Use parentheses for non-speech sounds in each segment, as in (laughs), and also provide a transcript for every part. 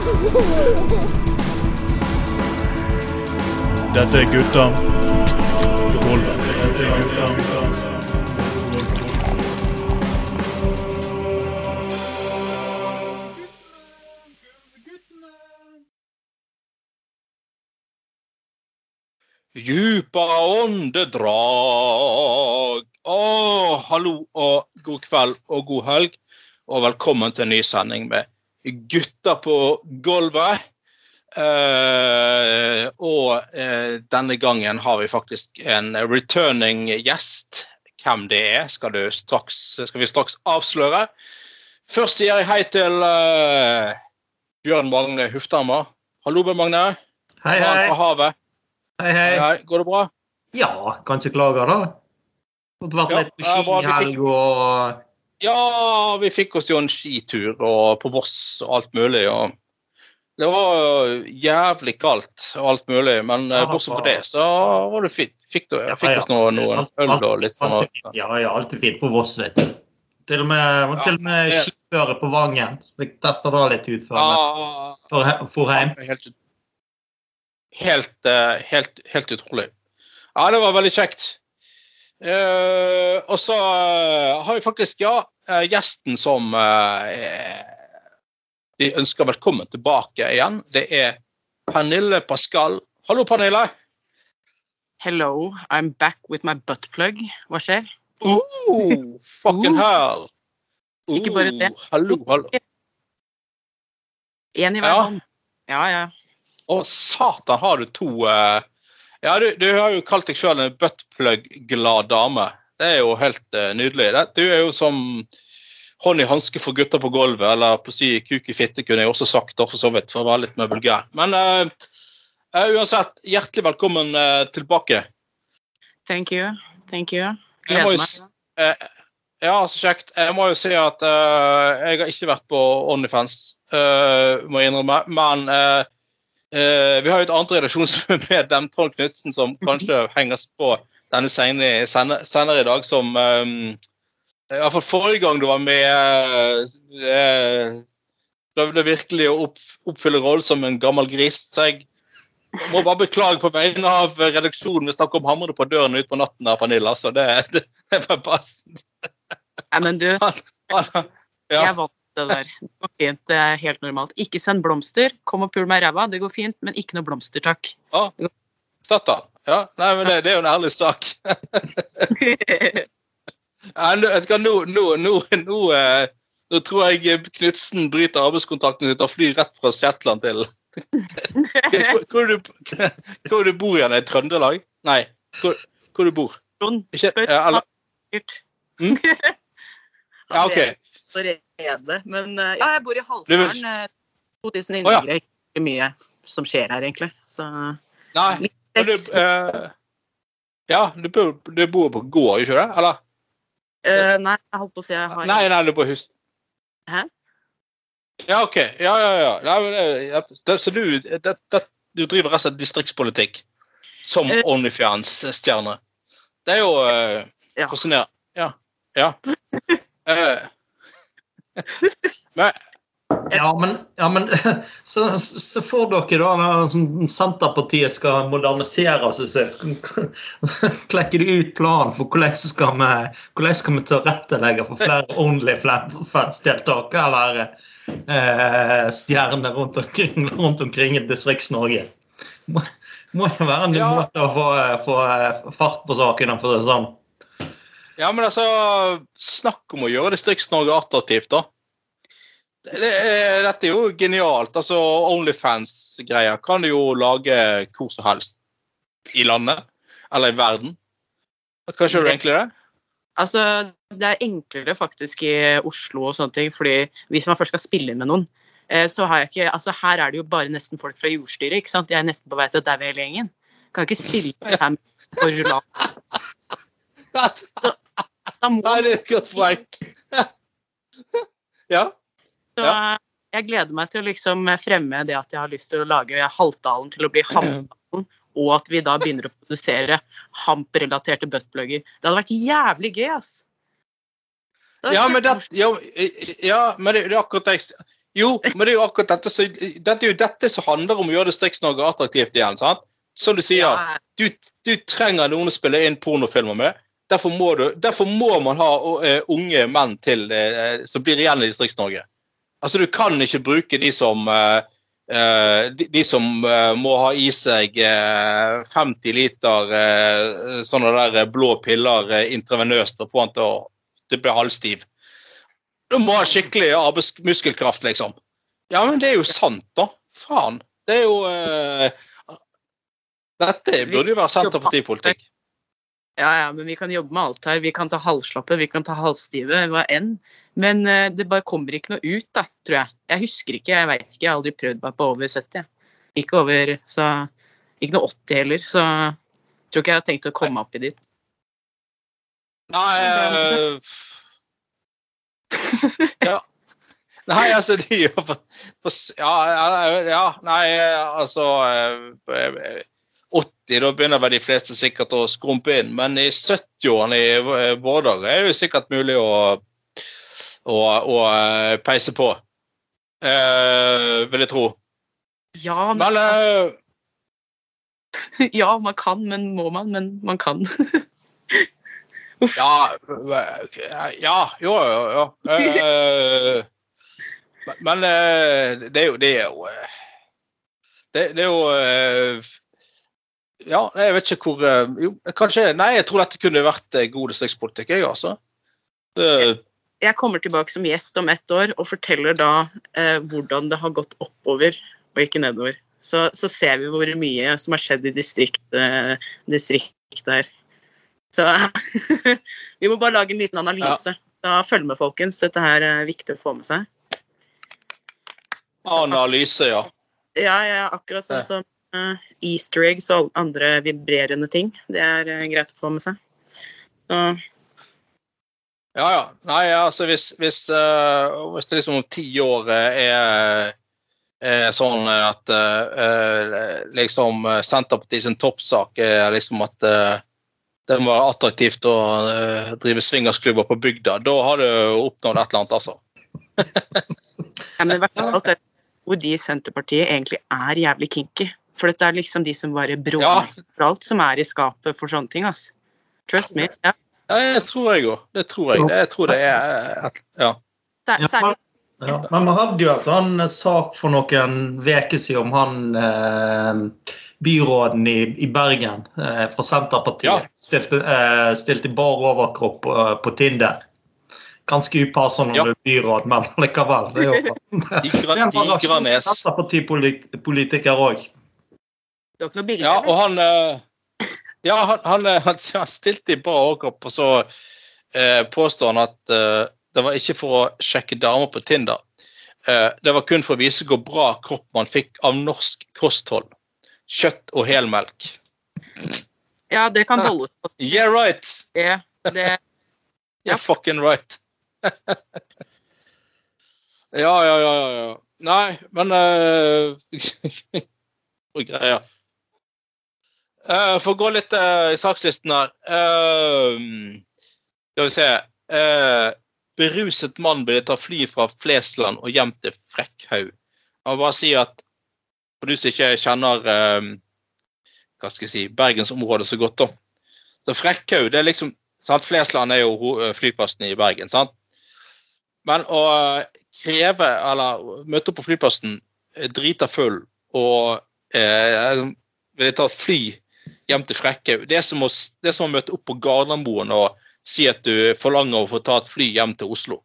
Dette er gutta. Dette er gutta Djupa åndedrag. Å, hallo og god kveld og god helg, og velkommen til en ny sending med Gutta på gulvet. Uh, og uh, denne gangen har vi faktisk en returning gjest. Hvem det er, skal, du straks, skal vi straks avsløre. Først sier jeg hei til uh, Bjørn Magne Hufthammer. Hallo, Bjørn Magne. Hei, hei. Fra havet. hei, hei. Hei, Går det bra? Ja, kan ikke klage, da. Fått vært Ja, litt på ski i helga helg og Ja, vi fikk oss jo en skitur og på Voss og alt mulig. og Det var jævlig kaldt og alt mulig, men eh, Ja, bortsett fra det, så var det fint. Fikk, du, Ja, fikk ja. oss noe, noen Alt- øl og litt sånn. Ja, ja, alltid fint på Voss, vet du. Til og med, til og med ja, skiføre på Vangen. Vi testa det litt ut før vi Ja, for, for hjem. helt, helt, eh, helt, helt utrolig. Ja, det var veldig kjekt. Eh, og så eh, har vi faktisk, ja, eh, gjesten som vi ønsker velkommen tilbake igjen. Det er Pernille Pascal. Hallo, Pernille. Hello, I'm back with my buttplug. Hva skjer? Oh, fucking Uh. hell. Ikke bare det. Oh, Hallo, hallo. Én i hver Ja. hånd. Ja, ja. Å, satan, har du to eh, Ja, du, du har jo kalt deg sjøl en buttplug-glad dame. Det er jo helt uh, nydelig. Det, du er jo som hånd i hanske for gutter på gulvet, eller på å si kuk i fitte, kunne jeg også sagt, da, for så vidt, for å være litt mer vulgær. Men uh, uh, uansett, hjertelig velkommen tilbake. Thank you. Thank you. Gleder meg. ja, så kjekt. Jeg må jo si at jeg har ikke vært på Onlyfans, må jeg innrømme. Men vi har jo et annet redaksjonsmedlem, Trond Knutsen, som kanskje henger på denne senere, senere, i dag, som um, fall forrige gang du var med, uh, eh, prøvde virkelig å opp, oppfylle rollen som en gammel gris. Så jeg må bare beklage på vegne av redaksjonen hvis han kom hamrende på døren ut på natten der, Pernille. Altså, det, det, det var bare Nei, men du, ja. jeg vant det der. Det går fint. Det er helt normalt. Ikke send blomster. Kom og pul meg i ræva. Det går fint, men ikke noe blomster, takk. Satan. Ja, nei, men det, det er jo en ærlig sak. (laughs) Ja, nå, nå, nå, nå, nå, eh, nå tror jeg Knutsen bryter arbeidskontrakten sin og flyr rett fra Shetland til Hvor, hvor, du, hvor du bor igjen? I Trøndelag? Nei, hvor, hvor du bor? Trond, Ikke, ja, eller, Mm? (laughs) ja, OK. Allerede. Men eh, ja, jeg bor i Haltdalen. eh, 2000 innbyggere. Ikke mye som skjer her, egentlig. Så Nei, litt men du, eh, ja, du bor, du bor på gård, ikke det? Eller? Uh, Nei, jeg holdt på å si jeg har Nei, nei, du bor i hus. Hæ? Ja, OK. Ja, ja, ja. Nei, men, ja det, så du, det, det, du driver rett og slett distriktspolitikk som uh, Onlyfans-stjerne. Det er jo uh, Ja. fascinerende. Ja. ja. (laughs) Eh, men Ja, men, ja, men (laughs) så, så får dere da som Senterpartiet skal modernisere seg, så (laughs) klekker de ut planen for hvordan skal vi, hvordan skal vi tilrettelegge for flere Onlyfans-deltakere eller eh, stjerner rundt omkring, rundt omkring i Distrikts-Norge. Må, må jo være en Ja. måte å få, få fart på saken for det sånn. Ja, men altså Snakk om å gjøre Distrikts-Norge attraktivt, da. Det, det, er- dette er jo genialt. Altså, Onlyfans-greier kan du jo lage hvor som helst i landet. Eller i verden. Hva skjer du egentlig det? Altså, det er enklere faktisk i Oslo og sånne ting, fordi hvis man først skal spille inn med noen, eh, så har jeg ikke Altså, her er det jo bare nesten folk fra jordstyret, ikke sant? Jeg er nesten på vei til å daue hele gjengen. Kan ikke spille inn her for lat. Må Nei, det er et godt poeng. (laughs) ja. Så jeg gleder meg til å liksom fremme det at jeg har lyst til å lage Haltdalen til å bli Hamdalen, og at vi da begynner å produsere hamp-relaterte buttplugger. Det hadde vært jævlig gøy, ass. Ja, men det, ja, ja, men det, det er akkurat det jeg Jo, men det er jo akkurat dette som dette er jo dette som handler om å gjøre Distrikts-Norge attraktivt igjen. sant? Som du sier, Ja, du, du trenger noen å spille inn pornofilmer med. Derfor må, du, derfor må man ha uh, unge menn til uh, som blir igjen i Distrikts-Norge. Altså, Du kan ikke bruke de som uh, de, de som må ha i seg eh, 50 liter sånne der blå piller intravenøst intravenøst og få han til å til å bli halvstiv. Du må ha skikkelig arbeidsmuskelkraft, liksom. Ja, men det er jo sant, da. Faen. Det er jo Dette burde jo være Senterpartipolitikk. Ja, ja, men vi kan jobbe med alt her. Vi kan ta halvslappe, vi kan ta halvstive, hva enn. Men eh, det bare kommer ikke noe ut, da, tror jeg. Jeg husker ikke, jeg veit ikke. Jeg har aldri prøvd meg på over 70. Ikke over så Ikke noe 80 heller, så jeg tror ikke jeg har tenkt å komme opp i dit. Nei eh, (laughs) Ja. Nei, altså de gjør for, for, ja, ja, ja, nei, altså eh, 80, da begynner vel de fleste sikkert å skrumpe inn. Men i 70-årene i våre dager er det jo sikkert mulig å, å, å eh, peise på. Eh, vil jeg tro. Ja, men, Men eh, (laughs) ja, man kan, men må man? Men man kan. (laughs) Ja, ja Jo, jo. jo. Eh, (laughs) men eh, det er jo Det er jo eh, det, det er jo eh, Ja, jeg vet ikke hvor eh, Jo, kanskje Nei, jeg tror dette kunne vært eh, god distriktspolitikk, jeg, altså. Det, Jeg kommer tilbake som gjest om ett år og forteller da eh, hvordan det har gått oppover og ikke nedover. Så, så ser vi hvor mye som har skjedd i distriktet, distriktet her. Så (laughs) vi må bare lage en liten analyse. Da Følg med, folkens. Dette her er viktig å få med seg. analyse, ja. Ja, ja akkurat sånn som eh, easter eggs og andre vibrerende ting. Det er eh, greit å få med seg. Så, Ja, ja. Nei, altså hvis, hvis, uh, hvis det liksom om ti år eh, er, er sånn at eh, liksom Senterpartiet sin toppsak er liksom at uh, det må være attraktivt å drive swingersklubber på bygda, da har du oppnådd et eller annet, altså. (laughs) ja, men i hvert fall hvor de i Senterpartiet egentlig er jævlig kinky. For dette er liksom de som bare bråker Ja. for alt som er i skapet for sånne ting. ass. Trust me. Ja. Ja, det tror jeg òg. Det tror jeg. Jeg tror det er et, Ja. Sær- Ja, Særlig Ja, men vi hadde jo en sånn sak for noen uker siden om han eh, byråden i, i Bergen eh, fra Senterpartiet. Ja. Stilte, eh, stilte bar overkropp på, på Tinder. Ganske upassende når Ja. du er byråd, men likevel. Det er jo (laughs) Digre- Digranes. Senterpartipolitiker òg. Du har ikke noe bilde? Ja, og han eh, Ja, han, han, eh, han, (laughs) han stilte i bra overkropp, og så eh, påstår han at eh, det var ikke for å sjekke damer på Tinder. Eh, det var kun for å vise hvor bra kropp man fikk av norsk kosthold. Kjøtt og helmelk. Ja, det kan bolles på. Yeah, right! Det, (laughs) det, Yeah, fucking right. (laughs) ja, ja, ja, ja, ja. Nei, men uh, Greier. Eh, for å gå litt uh, i sakslisten her eh, Skal vi se Beruset mann ble tatt fly fra Flesland og hjem til Frekkhaug. Jeg må bare si at for du som ikke kjenner hva skal jeg si, bergensområdet så godt, da. Så Frekkhaug, det er liksom sant? Flesland er jo flyplassen i Bergen, sant? Men å kreve, eller møte opp på flyplassen drita full og eh, ville ta fly hjem til Frekkhaug. Det, er som å det er som å møte opp på Gardermoen og si at du forlanger å få ta et fly hjem til Oslo.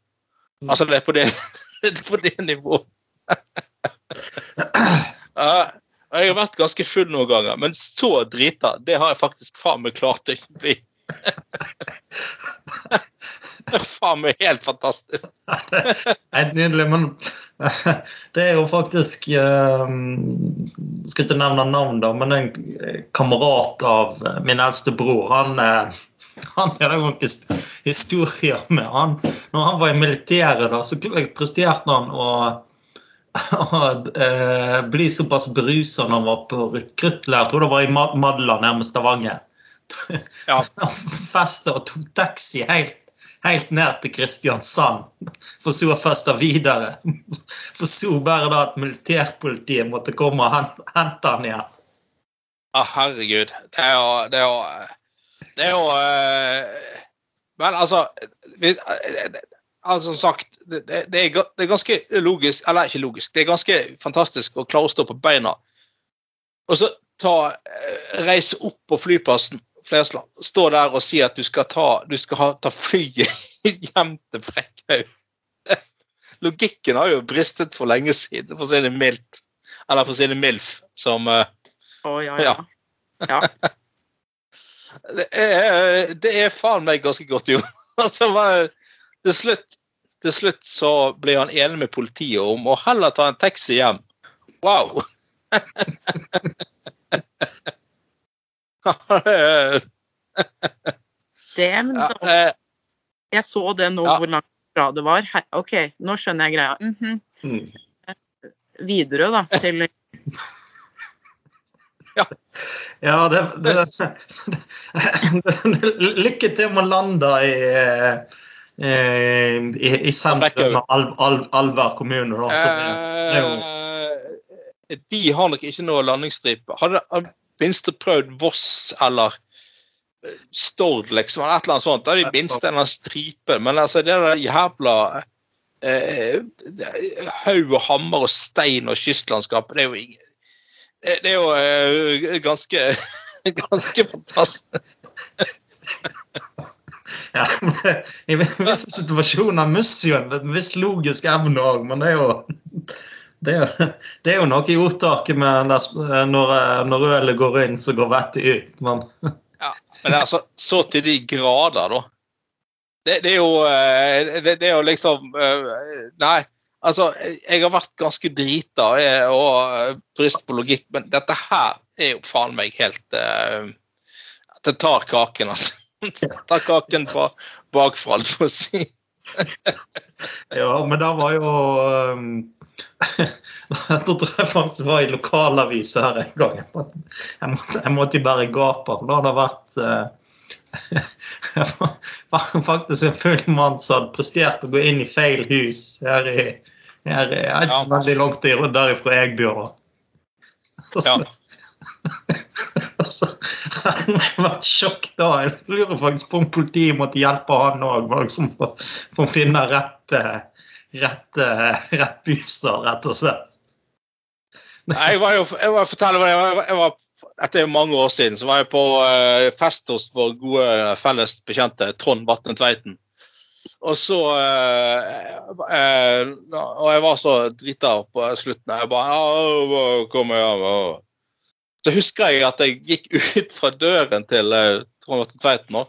Altså, det er på det, (laughs) det, er på det nivået. (clears throat) Jeg har vært ganske full noen ganger, men så drita, det har jeg faktisk faen meg klart å ikke bli. (laughs) Er faen meg helt fantastisk. (laughs) Helt nydelig, men (laughs) det er jo faktisk Jeg Skal ikke nevne navn, da, men en kamerat av min eldste bror. Han, har (laughs) han er noen historier med han. Når han var i militæret, da, så presterte han å å eh, bli såpass berusa når han var på rekruttleir. Jeg tror det var i Mad- Madla nærme Stavanger. Ja. Han festa og tok taxi helt, helt ned til Kristiansand. For så å feste videre. For så bare da at militærpolitiet måtte komme og hente, han igjen. Ja, herregud. Det er jo Det er jo, det er jo uh, Men altså vi, eh, altså sagt, det, det, er, det er ganske logisk Eller ikke logisk, det er ganske fantastisk å klare å stå på beina. Og så ta, eh, reise opp på flyplassen Flesland, stå der og si at du skal ta, du skal ha, ta flyet hjem til Frekkhaug. (laughs) Logikken har jo bristet for lenge siden, for å si det mildt. Eller for å si det MILF, som eh, oh, ja, ja. (laughs) ja. det er, det er faen meg ganske godt gjort. (laughs) Altså, til, slutt, til slutt så blir han enig med politiet om å heller ta en taxi hjem. Wow! (laughs) ja, da, eh, jeg så det nå, Ja. hvor langt fra det var. OK, nå skjønner jeg greia. Mhm. Mm. Videre, da, til (laughs) Ja, det, det, Lykke til med å lande i, eh, i, i sentrum av Al, Al, Alver kommune. Da. Det, det eh, de har nok ikke noe landingsstripe. Hadde minst prøvd Voss eller eh, Stord, liksom, eller et eller annet sånt. Da er de minst en eller annen stripe. Men altså, det der jævla eh, Haug og hammer og stein og kystlandskapet, det er jo det er jo eh, ganske (laughs) ganske fantastisk. (laughs) ja, I visse situasjoner mister jo en viss logisk evne òg, men det er jo det (laughs) det er jo noe i ordtaket med når, når, når ølet går inn, så går vettet ut. Men (laughs) Men det er altså så til de grader, da. Det, det er jo eh, det, det er jo liksom eh, Nei, altså Jeg har vært ganske drita eh, og eh, brist på logikk, men dette her er jo faen meg helt eh, Det tar kaken, altså. Det (laughs) tar kaken på bakfra, for å si. Ja, men det var jo um, (laughs) Jeg tror jeg faktisk var i lokalavisa her en gang. Jeg måtte, jeg måtte, jeg måtte bare gape. Da hadde det vært (laughs) uh, faktisk en full mann som hadde prestert å gå inn i feil hus her i her er jeg ikke så veldig langt derifra (laughs) jeg bor. da. Ja. Altså, han har vært sjokk da. Jeg lurer faktisk på om politiet måtte hjelpe han òg, liksom, for, for å finne rett, eh, rett, eh, rett bostad, rett og slett. Nei, Jeg var jo jeg var, fortelle jeg var, jeg var Dette er mange år siden. Så var jeg på uh, fest hos vår gode felles bekjente Trond Vatne Tveiten. Og så uh, uh, Og jeg var så drita på slutten. Jeg bare «Au, Kom hjem. au». Så husker jeg at jeg gikk ut fra døren til eh, Trond Vatne Tveiten. nå.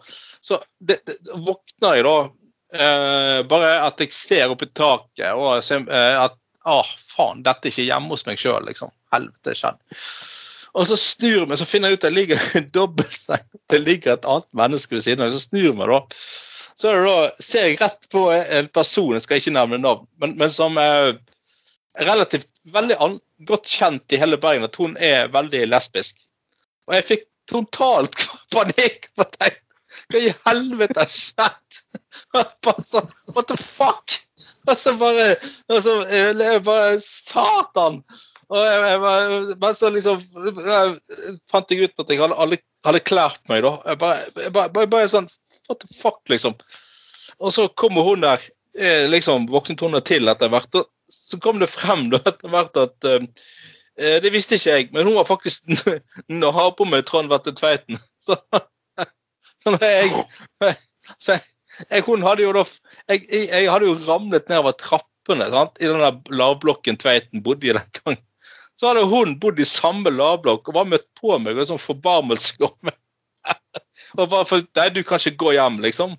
Så det, det, våkner jeg da eh, bare at jeg ser opp i taket og ser, uh, at ah, faen, dette er ikke hjemme hos meg sjøl, liksom. Helvete skjedd. Og så snur jeg meg, så finner jeg ut at det ligger (laughs) en dobbeltseng. Det ligger et annet menneske ved siden av. Så snur jeg meg, da. Så da, ser jeg rett på en person, jeg skal ikke nevne navn, men, men som er relativt veldig an, godt kjent i hele Bergen, at hun er veldig lesbisk. Og jeg fikk totalt (laughs) panikk. for tenkte, Hva i helvete har skjedd? Bare sånn, What the fuck? Og så bare, og så, eh, jeg bare Satan! Og jeg, jeg, bare, men så liksom jeg fant jeg ut at jeg hadde, aldri, hadde klær på meg, da. Jeg bare, jeg bare, bare, sånn What the fuck, liksom. Og så kommer hun der, eh, liksom våknet hun til etter hvert. Og så kom det frem da etter hvert at eh, eh, Det visste ikke jeg, men hun var faktisk å har på meg Trond Vette Tveiten. (laughs) (laughs) (laughs) Jeg, jeg, jeg, hadde da jeg, hadde jo ramlet nedover trappene sant? i den lavblokken Tveiten bodde i den gangen. Så hadde hun bodd i samme lavblokk og var møtt på meg og sånn forbarmelse (laughs) og bare for, Nei, du kan ikke gå hjem, liksom.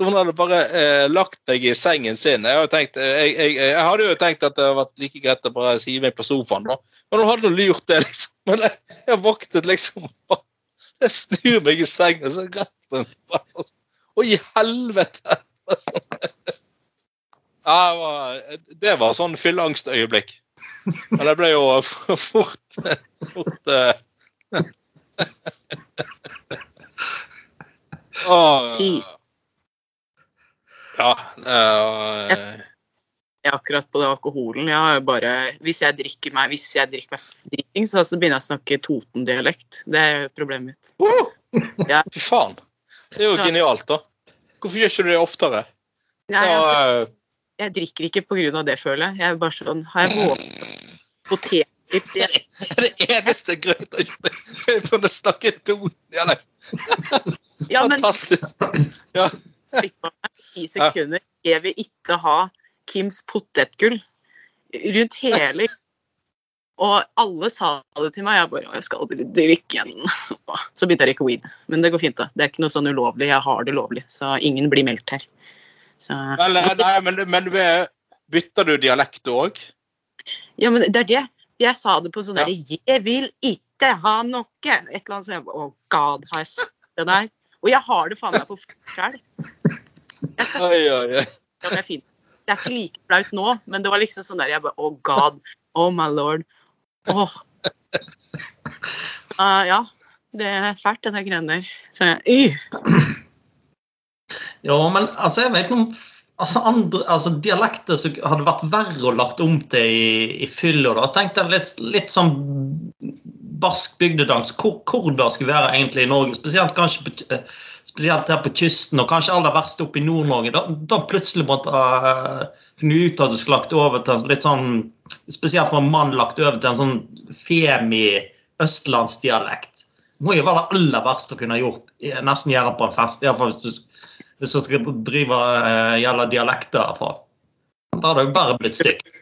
Hun hadde bare eh, lagt meg i sengen sin. Jeg, hadde tenkt, eh, jeg, jeg, jeg hadde jo tenkt at det hadde vært like greit å bare hive meg på sofaen, da. Men hun hadde lurt det, liksom. Men jeg, våknet liksom Jeg snur meg i sengen, så rett på en Å, i helvete! Ja, det var, det var sånn fylleangstøyeblikk. Men det ble jo fort, fort uh... oh, ja. Uh... Jeg er akkurat på det alkoholen. Jeg har jo bare, hvis jeg drikker meg hvis jeg drikker meg driting, så, så begynner jeg å snakke Toten-dialekt. Det er problemet mitt. oh, fy faen. Det er jo genialt, da. Hvorfor gjør ikke du det oftere? Nei, altså, eh, jeg drikker ikke av det, føler jeg. Jeg er bare sånn Har jeg våknet potetchips (laughs) er det eneste grunnen til at jeg kunne snakke ja, nei. (laughs) Ja, men Fantastisk. Ja. I sekunder. Jeg vil ikke ha Kims potetgull rundt hele Og alle sa det til meg. Jeg bare Jeg skal aldri drikke igjen. Så begynte jeg å røyke weed. Men det går fint, da. Det er ikke noe sånn ulovlig. Jeg har det lovlig, så ingen blir meldt her. Så eh, nei, men, men bytter du dialekt òg? Ja, men det er det. Jeg sa det på sånn Ja. Jeg vil ikke ha noe. Et eller annet som jeg oh, Å, god, har jeg sagt det der? Og jeg har det faen meg på sjæl. Skal Oi, oi, det er fint. Det er ikke like flaut nå, men det var liksom sånn der jeg bare Å, god. Oh my lord. Åh. Uh, ja. Det er fælt, det der greiene der. Så jeg, øh. Ja, men altså, jeg vet om altså, andre, altså, dialekter som hadde vært verre å lagt om til i, i fylla. Tenk deg litt, litt sånn barsk bygdedans. Hvor, hvor det skulle være egentlig i Norge. Spesielt kanskje på, eh, spesielt her på kysten, og kanskje aller verst oppe i Nord-Norge. Da, da plutselig måtte uh, finne ut at du skulle lagt over til litt sånn Spesielt for en mann lagt over til en sånn femi østlandsdialekt. Det må jo være det aller verste å kunne gjort. eh, Nesten gjøre på en fest. i hvert fall hvis du hvis jeg skal drive uh, gjelder dialekter herfra. Da hadde det jo bare blitt stygt.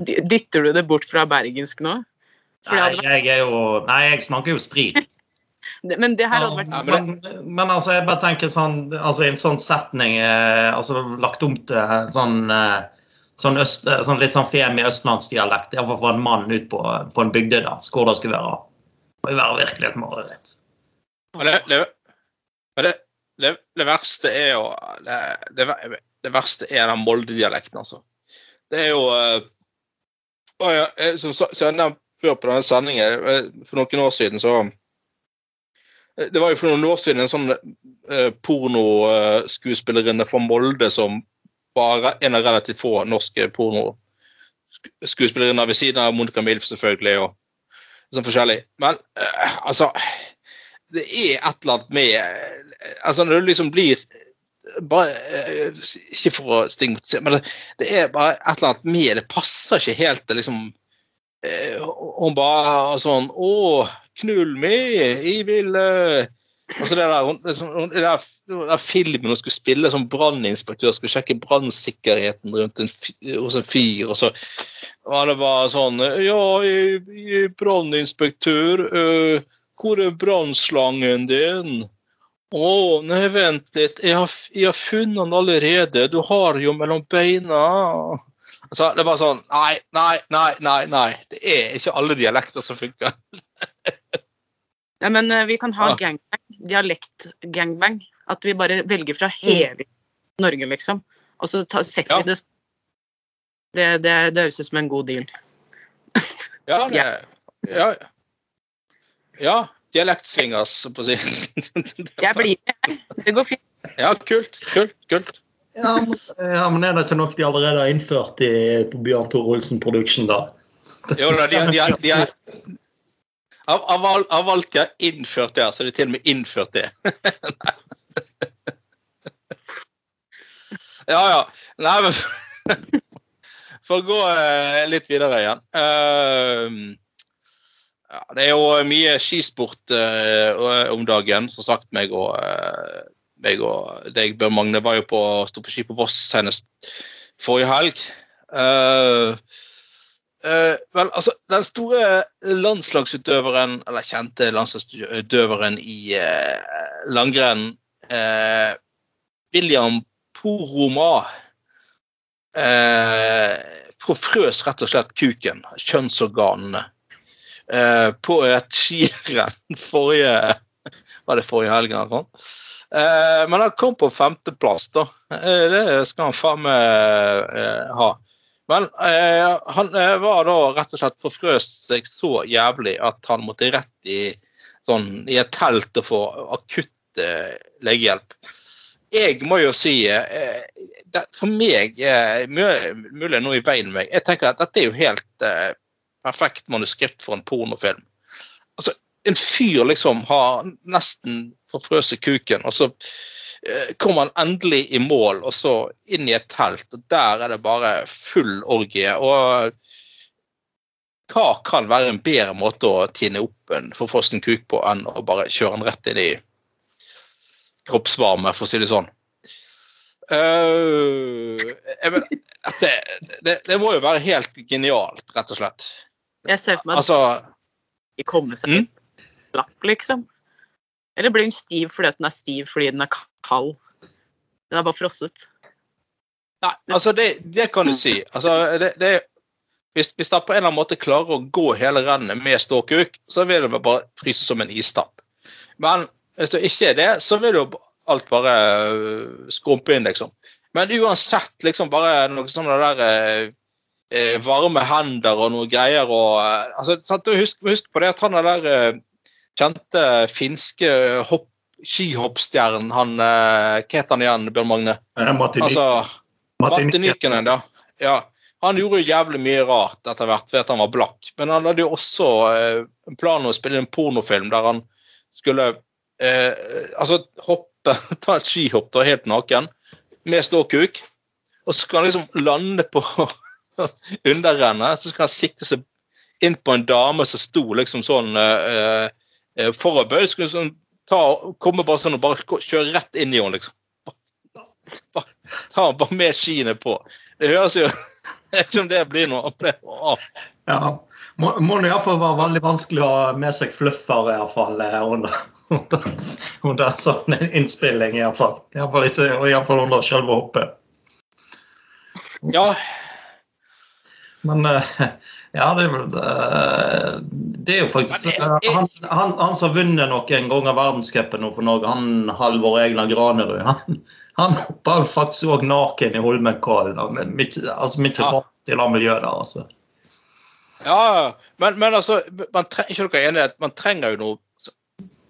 Dytter du det bort fra bergensk nå? For Nei, jeg er jo Nei, jeg snakker jo strid. (laughs) men det her hadde vært Ja, men, men altså, jeg bare tenker sånn Altså, i en sånn setning eh, Altså lagt om til sånn eh, Sånn, øst, eh, sånn litt sånn femi østlandsdialekt, iallfall for en mann ut på, på en bygdedans, hvor det skulle være. Det må være virkelig et mareritt. Det, det, det, verste er jo det, det, verste er den Molde-dialekten, altså. Det er jo ja, eh, Som jeg nevnte før på denne sendingen, eh, for noen år siden, så eh, Det var jo for noen år siden en sånn eh, pornoskuespillerinne fra Molde som var en av relativt få norske pornoskuespillerinner ved siden av Monica Milf, selvfølgelig, og sånn forskjellig. Men uh, altså det er et eller annet med uh, altså Når det liksom blir bare, eh, Ikke for å stigmatisere, men det, er bare et eller annet med Det passer ikke helt. Det liksom Hun bare sånn Å, knull meg, jeg vil Altså det der, liksom, det der, der filmen hun skulle spille som branninspektør, skulle sjekke brannsikkerheten hos en fyr, og så var det bare sånn Ja, branninspektør. øh, hvor er brannslangen din? Å, nei, vent litt. Jeg har, jeg har funnet den allerede. Du har jo mellom beina. Altså, det var sånn Nei, nei, nei, nei. nei. Det er ikke alle dialekter som funker. ja, men eh, vi kan ha Ja. Gangbang. Dialekt-gangbang. At vi bare velger fra hele Norge, liksom. Og så ta, setter Ja. vi det det, det det høres ut som en god deal. (laughs) Ja, det, ja. ja dialektsvingers, på å si. (laughs) Jeg blir med. Det går fint. Ja, kult. Kult. kult. Ja, men, ja, men er det ikke nok de allerede har innført i, på Bjørn Tor Olsen Production, da? Jo da, de, de, de, de, av, av, av alt de har innført der, så er det til og med innført det. (laughs) ja, ja. Nei, men (laughs) For å gå eh, litt videre igjen. Eh, ja, det er jo mye skisport eh, om dagen. Som sagt, meg og, eh, meg og deg, Bjørn Magne, var jo på stå på ski på Voss senest forrige helg. Eh, Eh, vel, altså, den store landslagsutøveren, eller kjente landslagsutøveren i uh, langrenn, uh, William Poroma, forfrøs rett og slett kuken, kjønnsorganene, på et skirenn forrige Var det forrige helg eller men han kom på femteplass, da. Det skal han faen meg ha. Men eh, han eh, var da rett og slett forfrøst seg så jævlig at han måtte rett i, sånn, i et telt og få akutt eh, legehjelp. jeg må jo si eh, det, For meg eh, mø- Mulig noe i veien med meg. Jeg tenker at dette er jo helt eh, perfekt manuskript for en pornofilm. Altså, en fyr liksom har nesten forfrøst kuken, og så eh, kommer han endelig i mål, og så inn i et telt, og der er det bare full orgie. Og hva kan være en bedre måte å tine opp en forfrossen kuk på enn å bare kjøre den rett inn i kroppsvarme, for å si det sånn. Uh, jeg men, det, det, det må jo være helt genialt, rett og slett. Jeg ser for meg Altså at ikke kommer seg Mm. slapp, liksom. Eller blir den stiv fordi den er stiv fordi den er kald? Den er bare frosset. Nei, altså det, det kan du si. Altså, det, det, hvis, hvis det på en eller annen måte klarer å gå hele rennet med ståkuk, så vil det bare fryse som en istapp. Men hvis det ikke er det, så vil jo alt bare øh, skrumpe inn, liksom. Men uansett, liksom bare noe sånne der eh, varme hender og noe greier og eh, altså, husk, husk på det at han er der eh, kjente finske hopp, skihoppstjernen, han eh, Hva het han igjen, Bjørn Magne? Eh, Martin, Altså Martin, Martin Nykenen. Ja. Han gjorde jo jævlig mye rart etter hvert ved at han var blakk, men han hadde jo også eh, en plan om å spille en pornofilm der han skulle eh, altså hoppe, (laughs) ta et skihopp da, helt naken, med ståkuk, og så skal han liksom lande på (laughs) underrennet, så skal han sikte seg inn på en dame som sto liksom sånn eh, eh, foroverbøyd, skulle sånn ta, komme bare sånn og bare kjøre rett inn i henne, liksom. Ta henne bare med skiene på. Det høres jo Jeg vet ikke om det blir noe av. Ja. Må, må det iallfall være veldig vanskelig å ha med seg fluffer, i hvert fall, eh, under, under, under en sånn innspilling. Iallfall iallfall ikke, og i hvert fall under selve hoppet. Ja, Men eh, ja, det eh, Det er jo faktisk jeg- han, han, han som har vunnet noen ganger verdenscupen for Norge, han Halvor Egnar Granerud, han, han hoppa faktisk òg naken i Holmenkollen. Altså mye fart i det miljøet der, altså. ja men, men altså man tre, Ikke dere enige, at man trenger jo noe,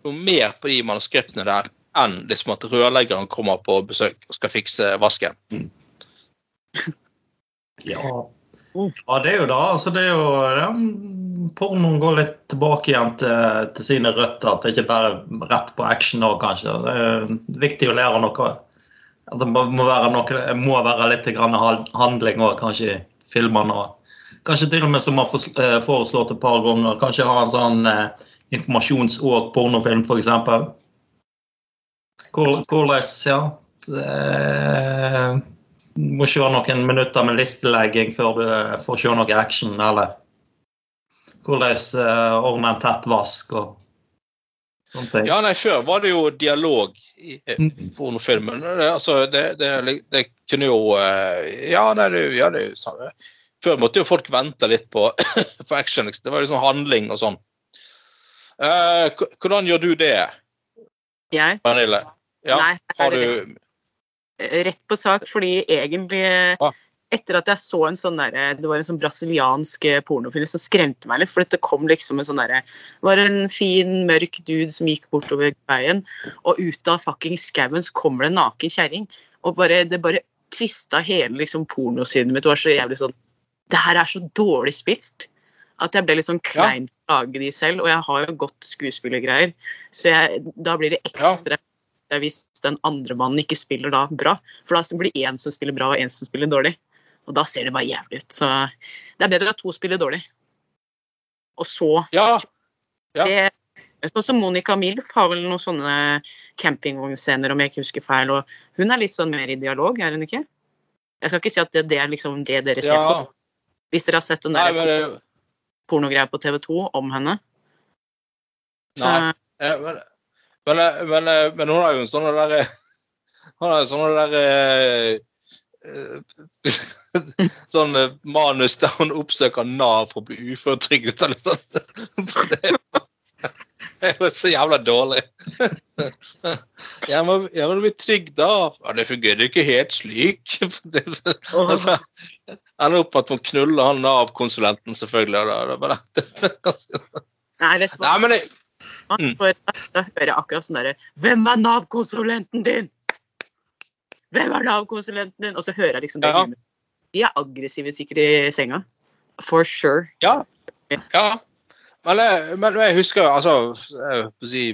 noe mer på de manuskriptene der enn liksom at rørleggeren kommer på besøk og skal fikse vasken. Ja. Ja, det er jo det. Altså, det er jo ja, Pornoen går litt tilbake igjen til, til sine røtter. At det ikke bare er rett på action nå, kanskje. Det er viktig å lære noe. At det må være, noe, må være litt handling òg, kanskje, i filmene. Kanskje til og med som har eh, foreslått et par ganger. Kanskje ha en sånn eh, informasjons- og pornofilm, f.eks. Hvor, hvordan Ja. Det, må kjøre noen minutter med listelegging før du får se noe action, eller hvordan uh, ordne en tett vask og sånne ting. Ja, nei, Før var det jo dialog i eh, Mm. pornofilmen. Det, altså, det, det, det kunne jo eh, Ja, nei, det, ja, det er. Før måtte jo folk vente litt på, (coughs) på action. liksom. Det var liksom handling og sånn. Uh, hvordan gjør du det, Jeg? Pernille? Ja, Nei, har du rett på sak, fordi egentlig Ah. Etter at jeg så en sånn der, Det var en sånn brasiliansk eh, pornofilm som skremte meg litt. For det kom liksom en sånn derre Det var en fin, mørk dude som gikk bortover veien, og ut av fucking skauen så kommer det en naken kjerring. Og bare, det bare tvista hele liksom pornosynet mitt. Det var så jævlig sånn Det her er så dårlig spilt. At jeg ble litt sånn klein ja. å lage de selv. Og jeg har jo godt skuespillergreier, så jeg, da blir det ekstra hvis den andre mannen ikke spiller da bra. For da blir det én som spiller bra, og én som spiller dårlig. Og da ser det bare jævlig ut. Så det er bedre at to spiller dårlig. Og så Ja. Ja. det Sånn som Monica Milf har vel noen sånne campingvognscener, om jeg ikke husker feil. Og hun er litt sånn mer i dialog, er hun ikke? Jeg skal ikke si at det, det er liksom det dere ser ja. på. Hvis dere har sett den der men pornogreia på TV2 om henne. Så, Nei. Eh, Men, men, eh, men, eh, men hun har jo en sånn derre Hun har en sånn der eh, eh, (laughs) Sånn eh, manus der hun oppsøker Nav for å bli uføretrygdet eller sånt. (laughs) Det er jo- så jævla dårlig. Jeg må, jeg må bli trygg da. Ja, det fungerer ikke helt slik. (laughs) Det, altså, ender opp med at hun knuller han Nav-konsulenten, selvfølgelig. nei, vet du hva? Nei, men det, Mm. For da hører jeg akkurat sånn derre Hvem er Nav-konsulenten din? 'Hvem er Nav-konsulenten din?' Og så hører jeg liksom det. Ja. De er aggressive sikkert i senga. For sure. Ja. ja. Men, jeg, men jeg husker altså jeg vil si,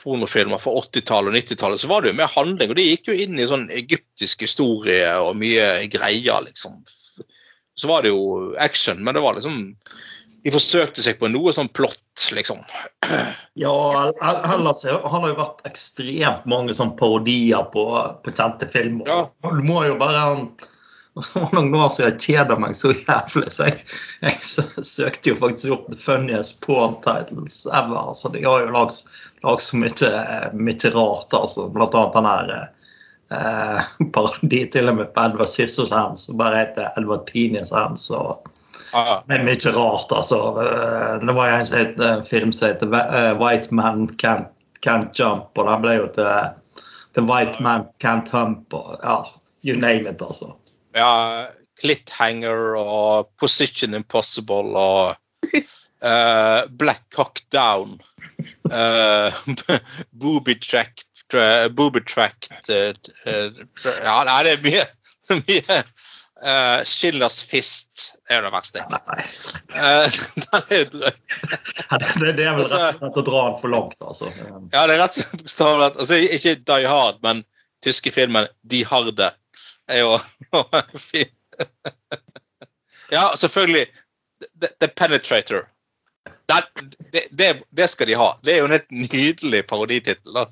pornofilmer fra 80-tallet og 90-tallet, så var det jo mer handling. Og de gikk jo inn i sånn egyptisk historie og mye greier, liksom. Så var det jo action, men det var liksom De forsøkte seg på noe sånn plott, liksom. Ja, el- el- ellers har har jo vært ekstremt mange sånn parodier på, på kjente filmer. Ja. Du må jo bare Det var noen år siden jeg kjeda meg så jævlig, så jeg, jeg søkte jo faktisk opp the funniest porn titles ever. Så de har jo lagd så mye, mye rart, altså. Blant annet den her eh, (laughs) parodi til og med på Edward Hands, som bare heter Edward Penis Hands. og Ja, det er mye rart, altså. Eh, Det var en, het- en film som heter eh, White Man Can't, Can't Jump, og den ble jo til, 'The White Man Can't Hump. og ja, You name it, altså. ja Clithanger og Position Impossible og uh, (laughs) Black Cock Down. Uh, (laughs) booby tracked Booby tracked uh, eh, Ja, nei, det er mye. (laughs) mye uh, Schillers fist er det verste. Nei, Uh, den er drøy. det, det er vel rett og slett å dra den for langt, altså. Ja, det er rett og bokstavelig. Altså, ikke Die Hard, men tyske filmen De Harde er jo (laughs) fin. Ja, selvfølgelig. The, The Penetrator. Den- det, det, det skal de ha. Det er jo en helt nydelig paroditittel. da.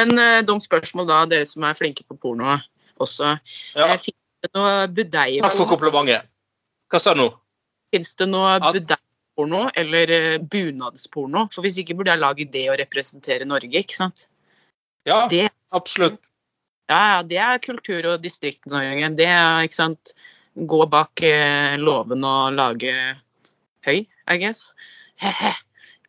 Men uh, dumt spørsmål da, dere som er flinke på porno også. Ja. Eh, Fins det noe budeie Takk for komplimentet. Hva sa du nå? Fins det noe At- budeieporno eller eh, bunadsporno? For hvis ikke burde jeg lage det å representere Norge, ikke sant? Ja, Det, absolutt. ja, ja, det er kultur- og distrikts-Norge. Det er, ikke sant Gå bak eh, låven og lage høy, I guess. He-he.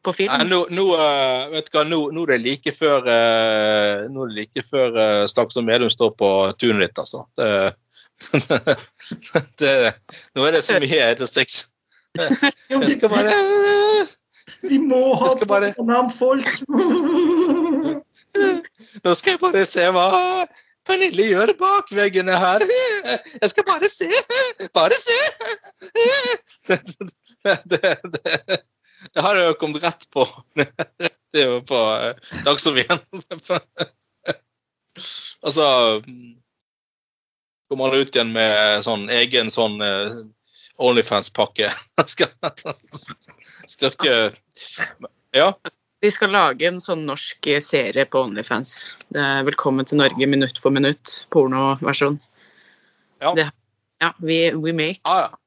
På film. Nei, nå, nå, eh, vet du hva, nå, nå er det like før uh, Nå er det like før uh, Slagsvold Vedum står på tunet ditt, altså. Det, (laughs) det, nå er det så mye distrikts... (laughs) Jeg skal bare Vi må ha bare- folk! (laughs) Nå skal jeg bare se hva Pernille gjør bak veggene her. Jeg skal bare se. Bare se. Det, det, det, det, har jo kommet rett på. Det er jo på eh, Dagsrevyen. (laughs) Altså Kommer han ut igjen med sånn egen sånn eh, Onlyfans-pakke. (laughs) (laughs) Styrke Ja. Vi skal lage en sånn norsk serie på Onlyfans. Velkommen til Norge minutt for minutt. Pornoversjon. Ja. Det- Ja, we, we make. Ah, ja.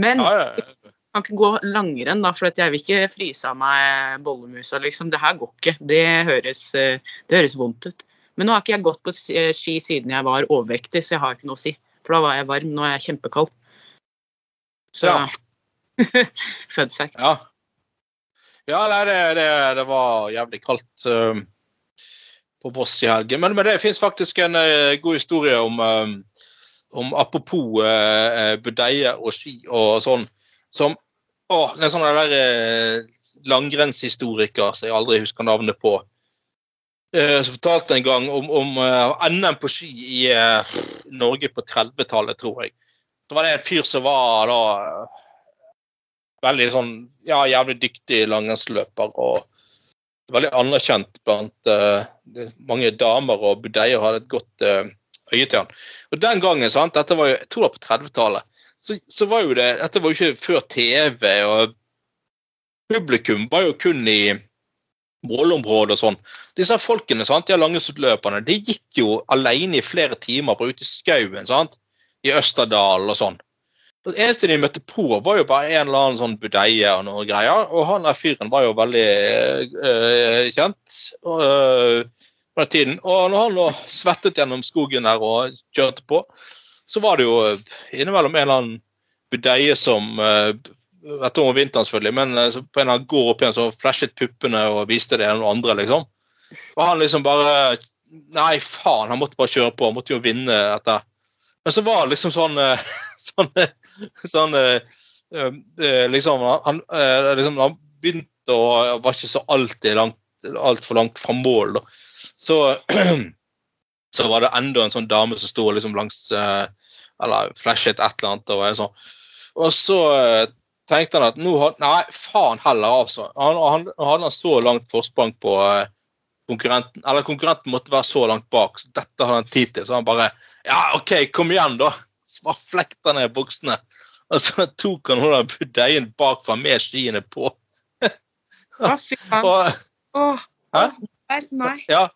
Men ah, ja. Kan ikke gå langrenn, da, for jeg vil ikke fryse av meg bollemusa. liksom. Det her går ikke. Det høres, eh, det høres vondt ut. Men nå har ikke jeg gått på ski ski siden jeg var overvektig, så jeg har ikke noe å si. For da var jeg varm. Nå er jeg kjempekald. Så Ja. (laughs) Fun fact. Ja, ja nei, det, det, det var jævlig kaldt eh, på Voss i helgen. Men, men det fins faktisk en eh, god historie om, eh, om apropos uh, budeie og ski og sånn. Som å, det er sånn der uh, langrennshistoriker som jeg aldri husker navnet på. eh, som fortalte en gang om, om eh, NM på ski i eh, Norge på 30-tallet, tror jeg. Så var det en fyr som var da veldig sånn ja, jævlig dyktig langrennsløper og veldig anerkjent blant uh, mange damer og budeier hadde et godt uh, øye til han. Og den gangen, sant, dette var jo, jeg tror det var på 30-tallet, så, så var jo det Dette var jo ikke før TV, og publikum var jo kun i målområdet og sånn. Disse folkene, sant, de langrennsløperne, de gikk jo alene i flere timer på ute i skauen, sant, i Østerdalen og sånn. Det eneste de møtte på, var jo bare en eller annen sånn budeie og noe greier. Og han der fyren var jo veldig øh, kjent øh, på den tiden. Og når han nå svettet gjennom skogen der og kjørte på, så var det jo innimellom en eller annen budeie som Dette om vinteren, selvfølgelig, men øh, på en eller annen går opp igjen så flashet puppene og viste det ene og andre, liksom. Og han liksom bare Nei, faen, han måtte bare kjøre på. Han måtte jo vinne dette. Men så var det liksom sånn (laughs) sånn, sånn eh, eh, liksom, han, eh, liksom Han begynte å var ikke så alltid langt altfor langt fra mål. Da. så, (clears throat) så var det enda en sånn dame som sto liksom langs uh, Eller flashet et eller annet. Og, sånn. og så uh, tenkte han at nå had, Nei, faen heller, altså. Han, han, hadde han så langt forsprang på uh, konkurrenten. Eller konkurrenten måtte være så langt bak, så dette hadde han tid til. Så han bare Ja, OK, kom igjen, da. Så bare flekta ned buksene. Og så tok han hun budeien bakfra med skiene på. Å, fy faen. (laughs) Åh, Hæ? nei. Ja.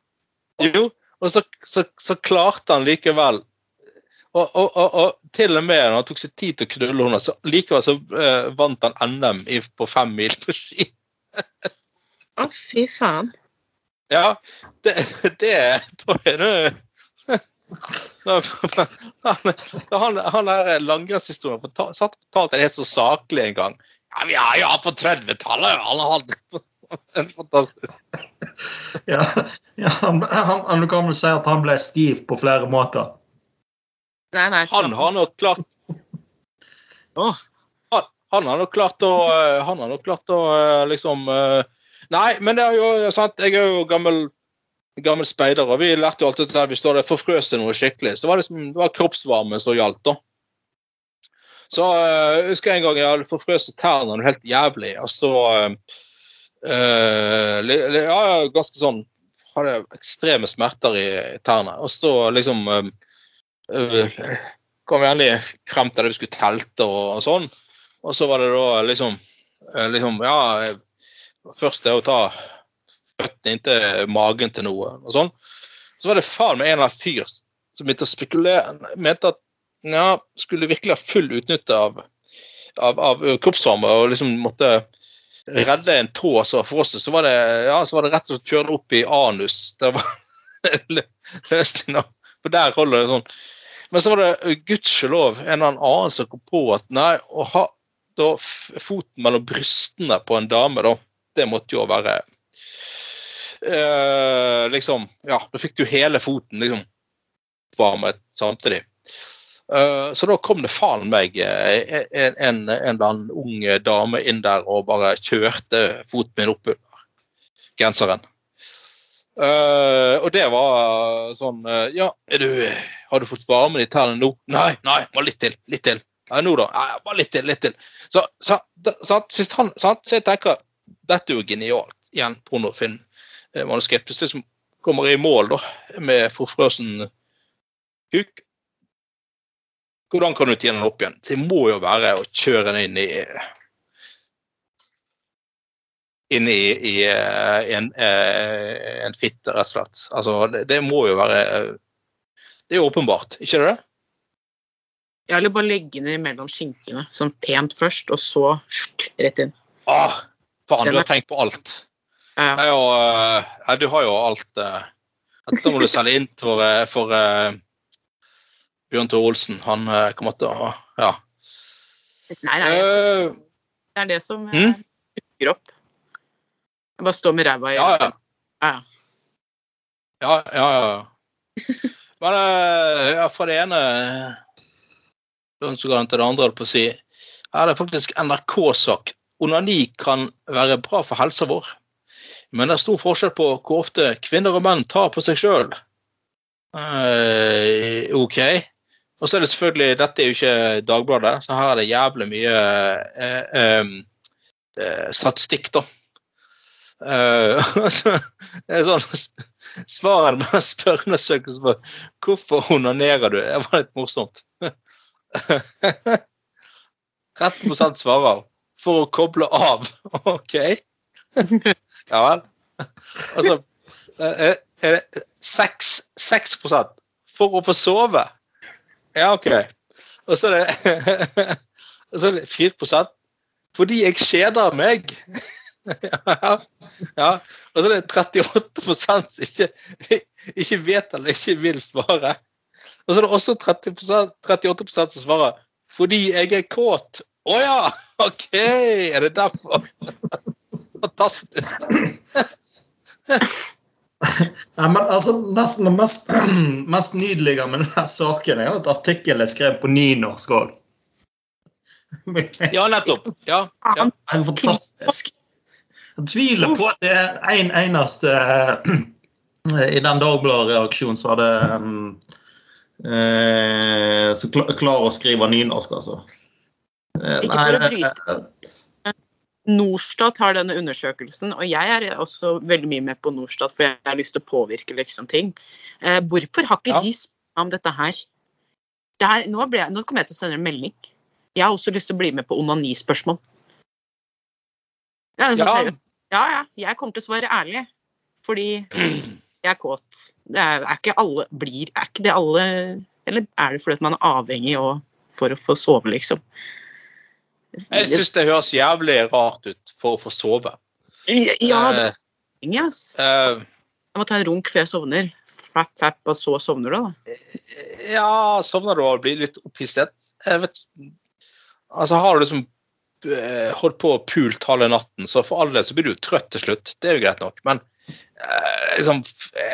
Jo, og så, så, så klarte han likevel og, og, og, og til og med når han tok seg tid til å knulle henne, så likevel så uh, vant han NM i, på fem mil på ski. Å, fy faen. Ja, det, det tror jeg det (laughs) han, han, han der langrennshistorien fortalt satt fortalte det helt så saklig en gang. Ja, vi har jo på 30-tallet! Han hatt (laughs) en fantastisk (laughs) Ja, ja, han, han, han kan vel si at han ble stiv på flere måter. Nei, nei. Han har nok klart (laughs) han, han har nok klart å eh, Han har nok klart å eh, liksom eh, Nei, men det er jo sant. Jeg er jo gammel gammel speider, og vi lærte jo alltid at vi står der forfrøs til noe skikkelig, så var det, liksom, det var kroppsvarme som gjaldt. da. Så jeg husker en gang jeg hadde forfrøst tærne noe helt jævlig, og så Ja, ganske sånn Hadde ekstreme smerter i tærne. Og så liksom eh, eh, kom endelig frem til det vi skulle telte og, og sånn. Og så var det da liksom, eh, liksom Ja, eh, først det å ta føttene inntil magen til noe og sånn. Så var det faen meg en eller annen fyr som begynte å spekulere, mente at ja, skulle virkelig ha full utnytte av, av, av kroppsvarme og liksom måtte redde en tå som var frosset, så var det ja, så var det rett og slett kjøre den opp i anus. Det var (laughs) løsninga. For der holder det sånn. Men så var det gudskjelov en eller annen som kom på at nei, å ha da foten mellom brystene på en dame, da, det måtte jo være eh, Liksom Ja, da fikk du hele foten liksom varmet samtidig. Eh, så da kom det faen meg eh, en, en, en eller annen ung dame inn der og bare kjørte foten min opp under genseren. Eh, og det var sånn eh, Ja, du, har du fått varmen i tærne nå? Nei, nei, bare litt til. Litt til. Nei, nå, da? Nei, bare litt til. Litt til. Så, så, så. Han, så jeg tenker dette er jo genialt. Igjen pornofilm manuskript. Hvis du liksom kommer i mål da, med forfrøsen kuk, hvordan kan du tjene den opp igjen? Det må jo være å kjøre den inn i inn i, i eh, en, eh, en fitte, rett og slett. Altså, det, det må jo være Det er åpenbart, ikke det? Ja, eller bare legge den mellom skinkene, sånn pent først, og så rett inn. Ah, faen, du har tenkt på alt. Ja, jo, eh, du har jo alt Dette må du selge inn for, for Bjørn Tore Olsen. Han eh, kommer til å Ja. Nei, nei, Uh, det er det som Mm. dukker opp. Jeg bare står med ræva i ja, ja. Ja, ja. Ja, ja. Men ja, fra det ene ønsker til det andre, holdt på å si. Her er det faktisk NRK-sak. Onani kan være bra for helsa vår, men det er stor forskjell på hvor ofte kvinner og menn tar på seg sjøl. OK. Og så er det selvfølgelig Dette er jo ikke Dagbladet, så her er det jævlig mye eh, eh, statistikk, da. Eh, (laughs) altså, det er sånn (laughs) Svaret med spørreundersøkelsen var hvorfor onanerer du, det var litt morsomt. (laughs) 13 svarer for å koble av. OK. Ja vel. Altså er er det 6, 6 for å få sove. Ja, OK. Og så er det, (laughs) så er det 4 fordi jeg kjeder meg. (laughs) Ja, ja. Og så er det 38 som ikke, (laughs) ikke vet eller ikke vil svare. Og så er det også 30 38 som svarer fordi jeg er kåt. Å ja! OK, er det derfor? Fantastisk. (laughs) Nei, men altså, Nesten det mest, (clears throat) mest nydelige med denne saken er jo at artikkelen er skrevet på nynorsk òg. Ja, nettopp. Ja, ja. Det er fantastisk. Jeg tviler på at det er en eneste (clears throat) I den Dagbladet-reaksjonen så hadde um, eh, Så klar, klar å skrive nynorsk, altså. Nei, Ikke for å det- bryte. Norstat har denne undersøkelsen, og jeg er også veldig mye med på Norstat, for jeg har lyst til å påvirke liksom ting. Eh, hvorfor har ikke Ja. de spurt om dette her? Det her nå, ble nå kommer jeg til å sende en melding. Jeg har også lyst til å bli med på onanispørsmål. Ja, altså, Ja. ja, ja. Jeg kommer til å svare ærlig, fordi jeg er kåt. Det er, er ikke alle blir Er ikke det alle Eller er det fordi man er avhengig og, for å få sove, liksom? Jeg syns det høres jævlig rart ut for å få sove. Ja, det Eh, er avhengig, ass. eh, Jeg må ta en runk før jeg sovner. Fapp, fapp, og så sovner du, da. ja, sovner du og blir litt opphisset? Jeg vet Altså, har du liksom eh, holdt på og pult halve natten, så for all del så blir du jo trøtt til slutt. Det er jo greit nok. Men eh, liksom,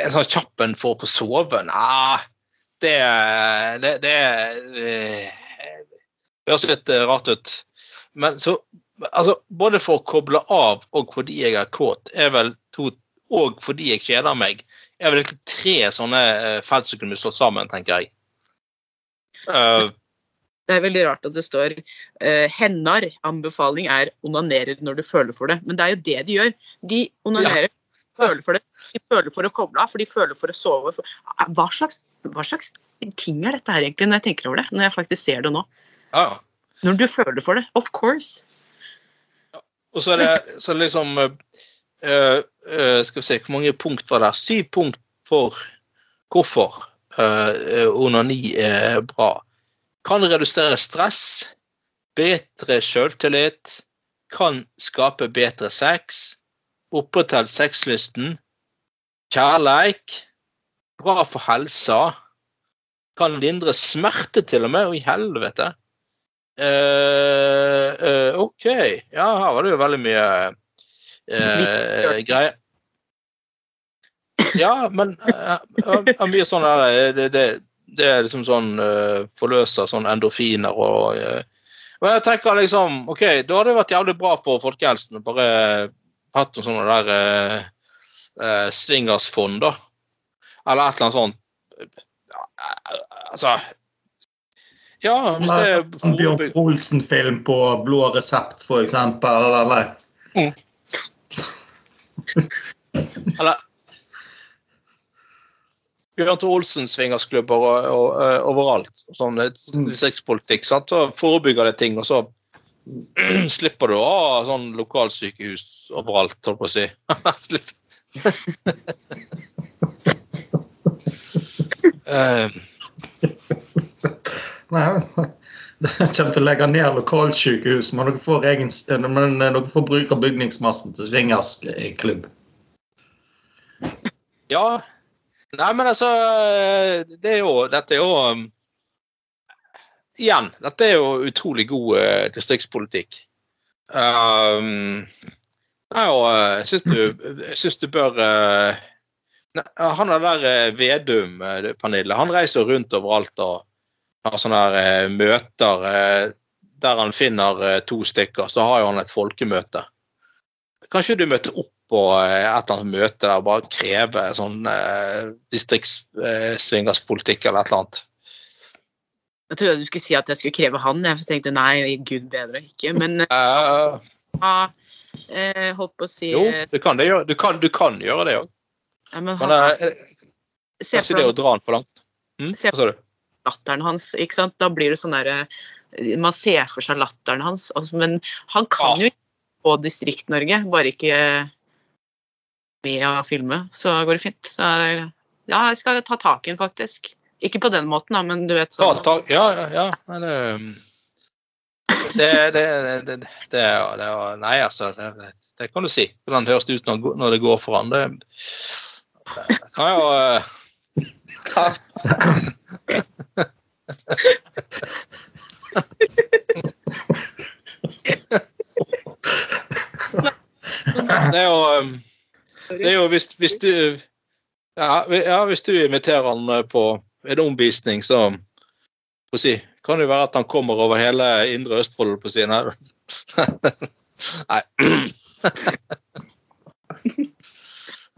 en sånn kjapp en for å få sove Nei, det Det, det det høres litt eh, rart ut. Men så Altså, både for å koble av og fordi jeg er kåt, er vel to Og fordi jeg kjeder meg, er vel egentlig tre sånne eh, felt som kunne slått sammen, tenker jeg. Uh, Det er veldig rart at det står uh, Hennar anbefaling er onanerer når du føler for det. Men det er jo det de gjør. De onanerer, (laughs) føler for det. De føler for å koble av, for de føler for å sove. Hva, slags, hva slags ting er dette her egentlig, når jeg tenker over det? Når jeg faktisk ser det nå. ja. Når du føler for det. Of course. Og så er det, så liksom uh, uh, Skal vi se, hvor mange punkt var det? Syv punkt for hvorfor onani er bra. Kan redusere stress, bedre selvtillit, kan skape bedre sex, opprettholde sexlysten, kjærleik, bra for helsa, kan lindre smerte til og med, og i helvete. Eh, OK. Ja, her var det jo veldig mye uh, greier. Ja, men uh, uh, mye sånn der det, det, det er liksom sånn uh, forløser sånn endorfiner og uh, Men jeg tenker liksom OK, da hadde det vært jævlig bra for folkehelsen å bare hatt noen sånne der uh, uh, swingersfond, da. Eller et eller annet sånt. Altså Ja, hvis det er En Bjørn Olsen-film på blå resept, for eksempel. Eller Eller Bjørn Tore Olsen swingersklubber og, og, og, overalt. Sånn eh, distriktspolitikk. sant? Så forebygger det ting, og så (clears throat) slipper du å ha sånn lokalsykehus overalt, holdt på å si. (laughs) Slipp. (laughs) Eh, Nei, jeg (laughs) kommer til å legge ned lokalsykehus, men dere får, egen, men dere får bruke bygningsmassen til swingersklubb. ja. Nei, men altså Det er jo Dette er jo um, Igjen, dette er jo utrolig god distriktspolitikk. Um, nei, og jeg syns du, synes du bør uh, Han er der Vedum, Pernille, han reiser rundt overalt og har sånne her, uh, møter uh, der han finner uh, to stykker, så har jo han et folkemøte. Kanskje du møter opp på eh, et eller annet møte der og bare krever sånn eh, distriktssvingerspolitikk eller et eller annet. Jeg trodde du skulle si at jeg skulle kreve han. Jeg tenkte nei, gud bedre ikke. Men (laughs) uh, uh, eh, holdt på å si jo, eh, du kan, det, du kan, du kan gjøre det òg. ja, men Men han, eh, kanskje det å dra den for langt. Mm? Hva sa du? Latteren hans. ikke sant? Da blir det sånn derre Man ser for seg latteren hans. Altså, men han kan ja. jo på Distrikt-Norge, bare ikke med å filme. Så går det fint. Så ja, jeg skal ta tak i den, faktisk. Ikke på den måten, da, men du vet sånn. ja, ja, ja. Nei, det, um, det, det, det, det, det, er- det er- Nei, altså. Det, det kan du si. Hvordan det høres ut når, når det går for han. Det, det kan jo eh, Det er jo um, Det er jo hvis, hvis du ja, hvis du inviterer han eh, på en omvisning, så si, kan det jo være at han kommer over hele indre Østfold på sin her. Nei. (laughs) (clears throat)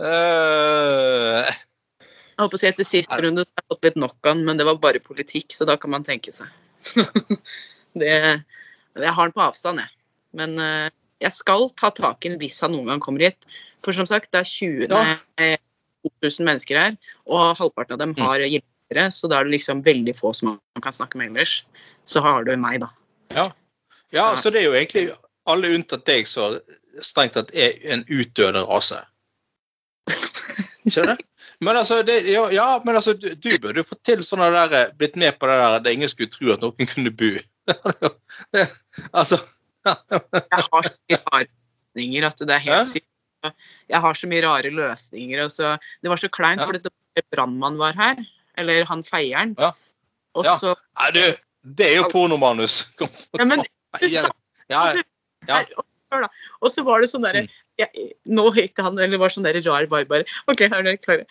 Eh, Jeg holdt på å si Etter siste runde har jeg fått litt nok av den, men det var bare politikk, så da kan man tenke seg. (laughs) det, jeg har den på avstand, jeg. Men eh, jeg skal ta tak i den hvis han noen gang kommer hit. For som sagt, det er 20, Ja. nei, 2000 mennesker her, og halvparten av dem Mm. har hjelpere, så da er det liksom veldig få som man kan snakke med ellers. Så har du meg, da. Ja. ja, så det er jo egentlig alle unntatt deg som strengt tatt er en utdøende rase. Ikke det? Men altså, det, ja, ja, men altså du, du burde jo fått til sånne der eh, Blitt med på det der det ingen skulle tro at noen kunne bo. (laughs) Altså Jeg har så mye rare løsninger at det er Ja. helt sykt. Jeg har så mye rare løsninger. Så, det var så kleint, Ja. for det var brannmann var her. Eller han feieren. Ja. Og Ja. så Nei, du, det er jo pornomanus. Kom, ja, men, (laughs) Ja, ja, (laughs) ja. Og så var det sånn derre Mm. Jeg- Nå gikk han, eller var sånn der rar vibe bare. OK, er dere klare?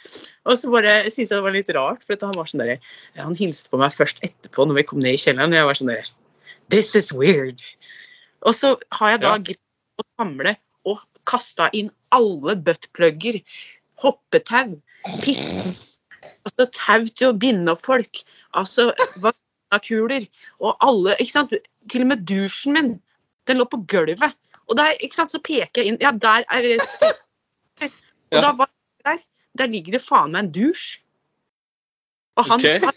Og så bare syntes jeg det var litt rart, for han var sånn der, Han hilste på meg først etterpå, når vi kom ned i kjelleren, og jeg var sånn der, This is weird. Og så har jeg da Ja. greid å samle og kasta inn alle buttplugger, hoppetau, pitt, altså tau til å binde opp folk, altså vakuler og alle Ikke sant? Til og med dusjen min. Den lå på gulvet. Og der, ikke sant, så peker jeg inn Ja, der er det Og Ja. da var der, der ligger det faen meg en dusj. Og han okay. har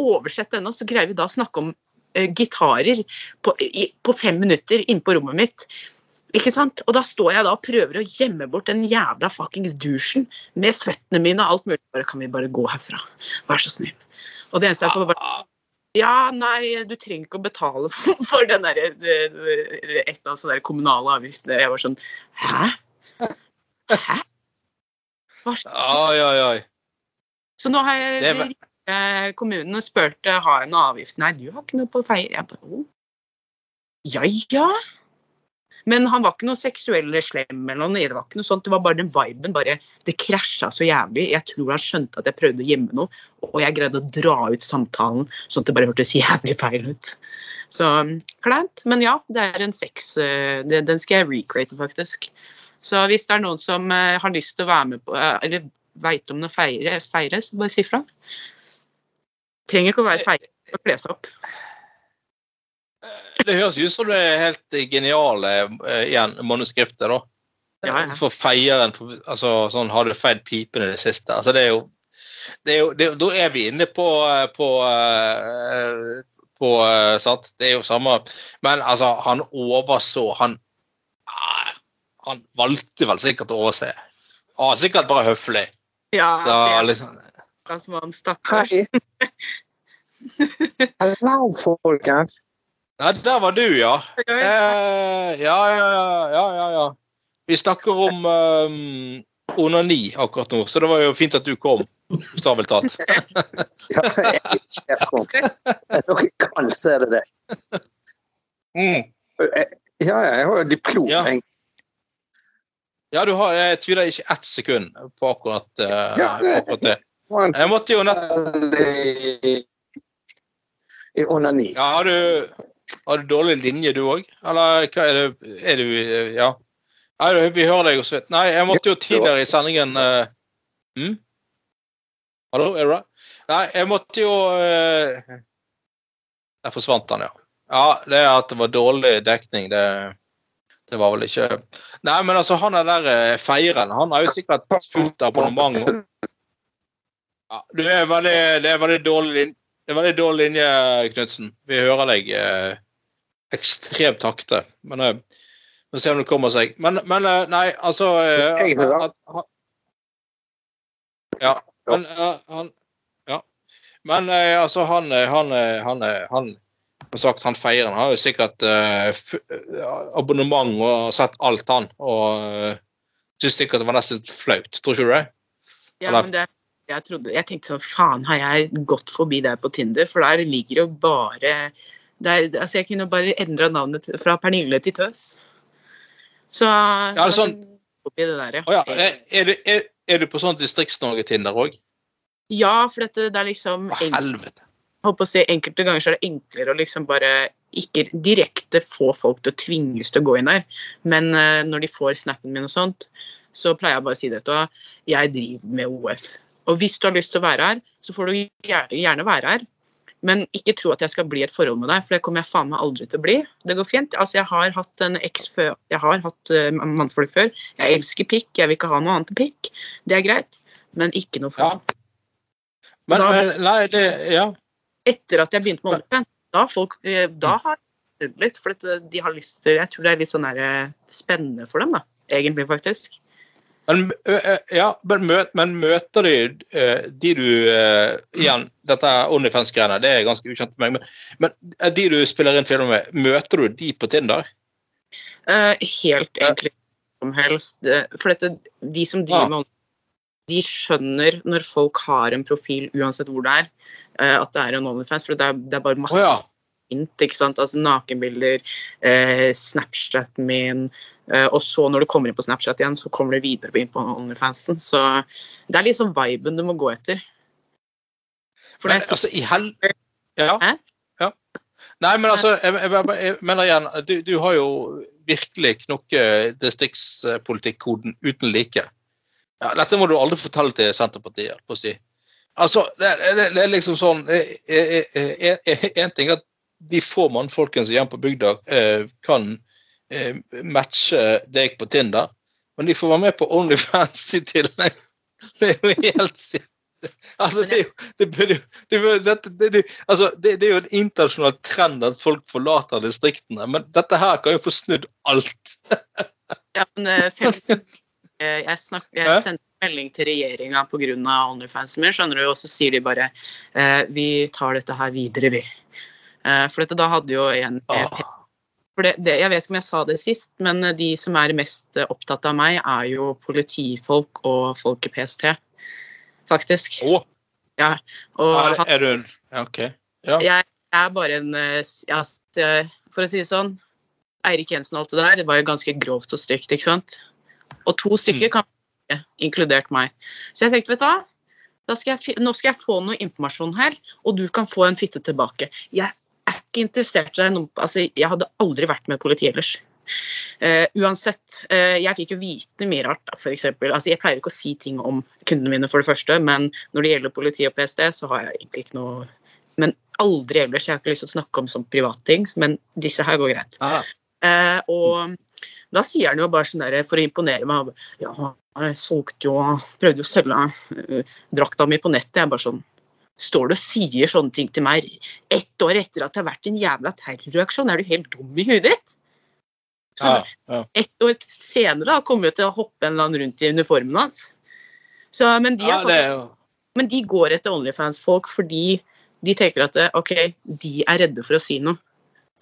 oversett denne, og så greier vi da å snakke om uh, gitarer på, i, på fem minutter inne på rommet mitt. Ikke sant? Og da står jeg da og prøver å gjemme bort den jævla fuckings dusjen med føttene mine og alt mulig. Bare, kan vi bare gå herfra? Vær så snill. Og det eneste jeg får bare ja, nei, du trenger ikke å betale for, (laughs) for den der, eh, et eller annet sånn der kommunale avgiften. Jeg var sånn Hæ? Hæ? Hva? Oi, oi, oi. Så nå har jeg Det ringt eh, kommunen og spurt eh, har jeg noe avgift. Nei, du har ikke noe på feier. Jeg bare, oh. ja, ja. Men han var ikke noe seksuell eller slem eller noe. Det var ikke noe sånt. Det var bare den viben. Bare, det krasja så jævlig. Jeg tror han skjønte at jeg prøvde å gjemme noe, og jeg greide å dra ut samtalen sånn at det bare hørtes jævlig feil ut. Så kleint. Men ja, det er en seks. eh, det- Den skal jeg recreate, faktisk. Så hvis det er noen som eh, har lyst til å være med på eh, Eller veit om det feire, feires, bare si fra. Trenger ikke å være feiret for å kle seg opp. Det høres ut som det er helt geniale eh, igjen, manuskriptet, da. Ja, ja. For feieren altså, sånn, Har du feid pipene i det siste? Altså, det er jo, det er jo det, Da er vi inne på på, på, eh, på eh, sant? Det er jo samme Men altså, han overså Han ah, Han valgte vel sikkert å overse. Ah, sikkert bare høflig. Ja, Da, altså, liksom, som han stakkars. Hello, (laughs) folkens. Nei, der var du, ja. Eh, ja, ja, ja, ja, ja, ja. Vi snakker om um, onani akkurat nå, så det var jo fint at du kom. Bokstavelig talt. (laughs) Ja, jeg er sjefskong. Dere kan se det, det. Mm. Ja, ja, jeg har jo diplom. Ja. Ja, du har, jeg tviler ikke ett sekund på akkurat, uh, Ja, på akkurat det. Jeg måtte jo nettopp i, onani. Ja, har du, har du dårlig linje, du òg? Eller hva er det Er du eh, Ja. Nei, vi hører deg jo. Nei, jeg måtte jo tidligere i sendingen uh, hm? Hallo, er du der? Nei, jeg måtte jo uh, Der forsvant han, ja. Ja, det at det var dårlig dekning, det, det var vel ikke Nei, men altså, han er der uh, feieren, han har jo sikkert fullt abonnement. Ja, det er veldig. Det er veldig dårlig linje, Knutsen. Vi hører deg eh, ekstremt takte. Men eh, vi får se om det kommer seg. Men, men eh, nei, altså uh, han- Ja. Men han Ja. Men altså, han Han, han, han Som sagt, han feirer. Han har jo sikkert abonnement og har sett alt, han. Og uh, syns sikkert det var nesten flaut. Tror ikke du det? Ja, Eller- men det, jeg, trodde, jeg tenkte sånn Faen, har jeg gått forbi der på Tinder? For der ligger jo bare der, altså Jeg kunne bare endra navnet fra Pernille til Tøs. Så ja, sånn- oppi det der, Å ja. Er, du, er, er du på sånn Distrikts-Norge-Tinder òg? Ja, for dette, det er liksom Hva helvete? Håper å si, Enkelte ganger så er det enklere å liksom bare ikke direkte få folk til å tvinges til å gå inn der. Men uh, når de får snappen min og sånt, så pleier jeg bare å si dette. Jeg driver med OF. Og hvis du har lyst til å være her, så får du gjerne være her. Men ikke tro at jeg skal bli et forhold med deg, for det kommer jeg faen meg aldri til å bli. Det går fint. Altså, jeg har hatt en eks før. Jeg har hatt uh, mannfolk før. Jeg elsker pikk. Jeg vil ikke ha noe annet enn pikk. Det er greit, men ikke noe Ja. forhold. Men, Da- men nei, det Ja. Etter at jeg begynte med OnlyFans, da, folk, eh, da har jeg litt. For eh, de har lyst til Jeg tror det er litt sånn der, spennende for dem, da. Egentlig, faktisk. Men, ja, men, møt, men møter de de du Igjen, dette OnlyFans-greiene det er ganske ukjent for meg. Men, men de du spiller inn film med, møter du de på Tinder? Uh, helt egentlig som helst. Eh, For dette, de som driver Ja. med OnlyFans, de skjønner når folk har en profil, uansett hvor det er, eh, at det er en OnlyFans. For det er, det er bare masse oh, ja. hint, ikke sant? Altså nakenbilder, eh, Snapchaten min, og så når du kommer inn på Snapchat igjen, så kommer du videre inn på OnlyFansen. Så det er liksom viben du må gå etter. For Men, det er altså, i hel... Ja. Hæ? ja. Nei, men altså, jeg, jeg, jeg, mener igjen, du, du har jo virkelig knokket distriktspolitikkoden uten like. Ja, dette må du aldri fortelle til Senterpartiet. på å si. Altså, det, det, det er liksom sånn Én ting er at de få mannfolkene som er hjemme på bygda, eh, kan eh, matche deg på Tinder, men de får være med på Onlyfans i tillegg. (laughs) Det er jo helt sykt. Altså, det er jo det, burde jo- det, det, det, det, det jo en internasjonal trend at folk forlater distriktene, men dette her kan jo få snudd alt. ja, men, eh, (laughs) eh, jeg, snak, jeg sendte melding til regjeringa pga. OnlyFansen min, skjønner du, og så sier de bare eh, Vi tar dette her videre, vi. Eh, for dette da hadde jo en Ah. For det, det, Jeg vet ikke om jeg sa det sist, men eh, de som er mest eh, opptatt av meg, er jo politifolk og folk i PST. Faktisk. Å, Ja, er, er du en ja, OK. Ja. jeg er bare en eh, ja, For å si det sånn, Eirik Jensen og alt det der, det var jo ganske grovt og stygt, ikke sant? Og to stykker kan ikke, inkludert meg. Så jeg tenkte, vet du hva? Skal jeg, nå skal jeg få noe informasjon her, og du kan få en fitte tilbake. Jeg ikke interessert i noe Altså, jeg hadde aldri vært med politiet ellers. Uh, uansett, uh, jeg fikk jo vite mye rart, da, eksempel. Altså, jeg pleier ikke å si ting om kundene mine, for det første, men når det gjelder politi og PST, så har jeg egentlig ikke noe Men aldri ellers. Jeg har ikke lyst til å snakke om sånn privatting, men disse her går greit. Ah. Uh, og da sier han jo bare sånn der, for å imponere meg Ja, jeg solgte jo Prøvde jo å selge drakta mi på nettet. Jeg bare sånn Står du og sier sånne ting til meg ett år etter at det har vært en jævla terroraksjon? Er du helt dum i huet ditt? Så Ja, ja. ett år senere da, kommer jo til å hoppe en eller annen rundt i uniformen hans. Så, men, de ja, faktisk, men de går etter Onlyfans-folk fordi de tenker at eh, ok, de er redde for å si noe.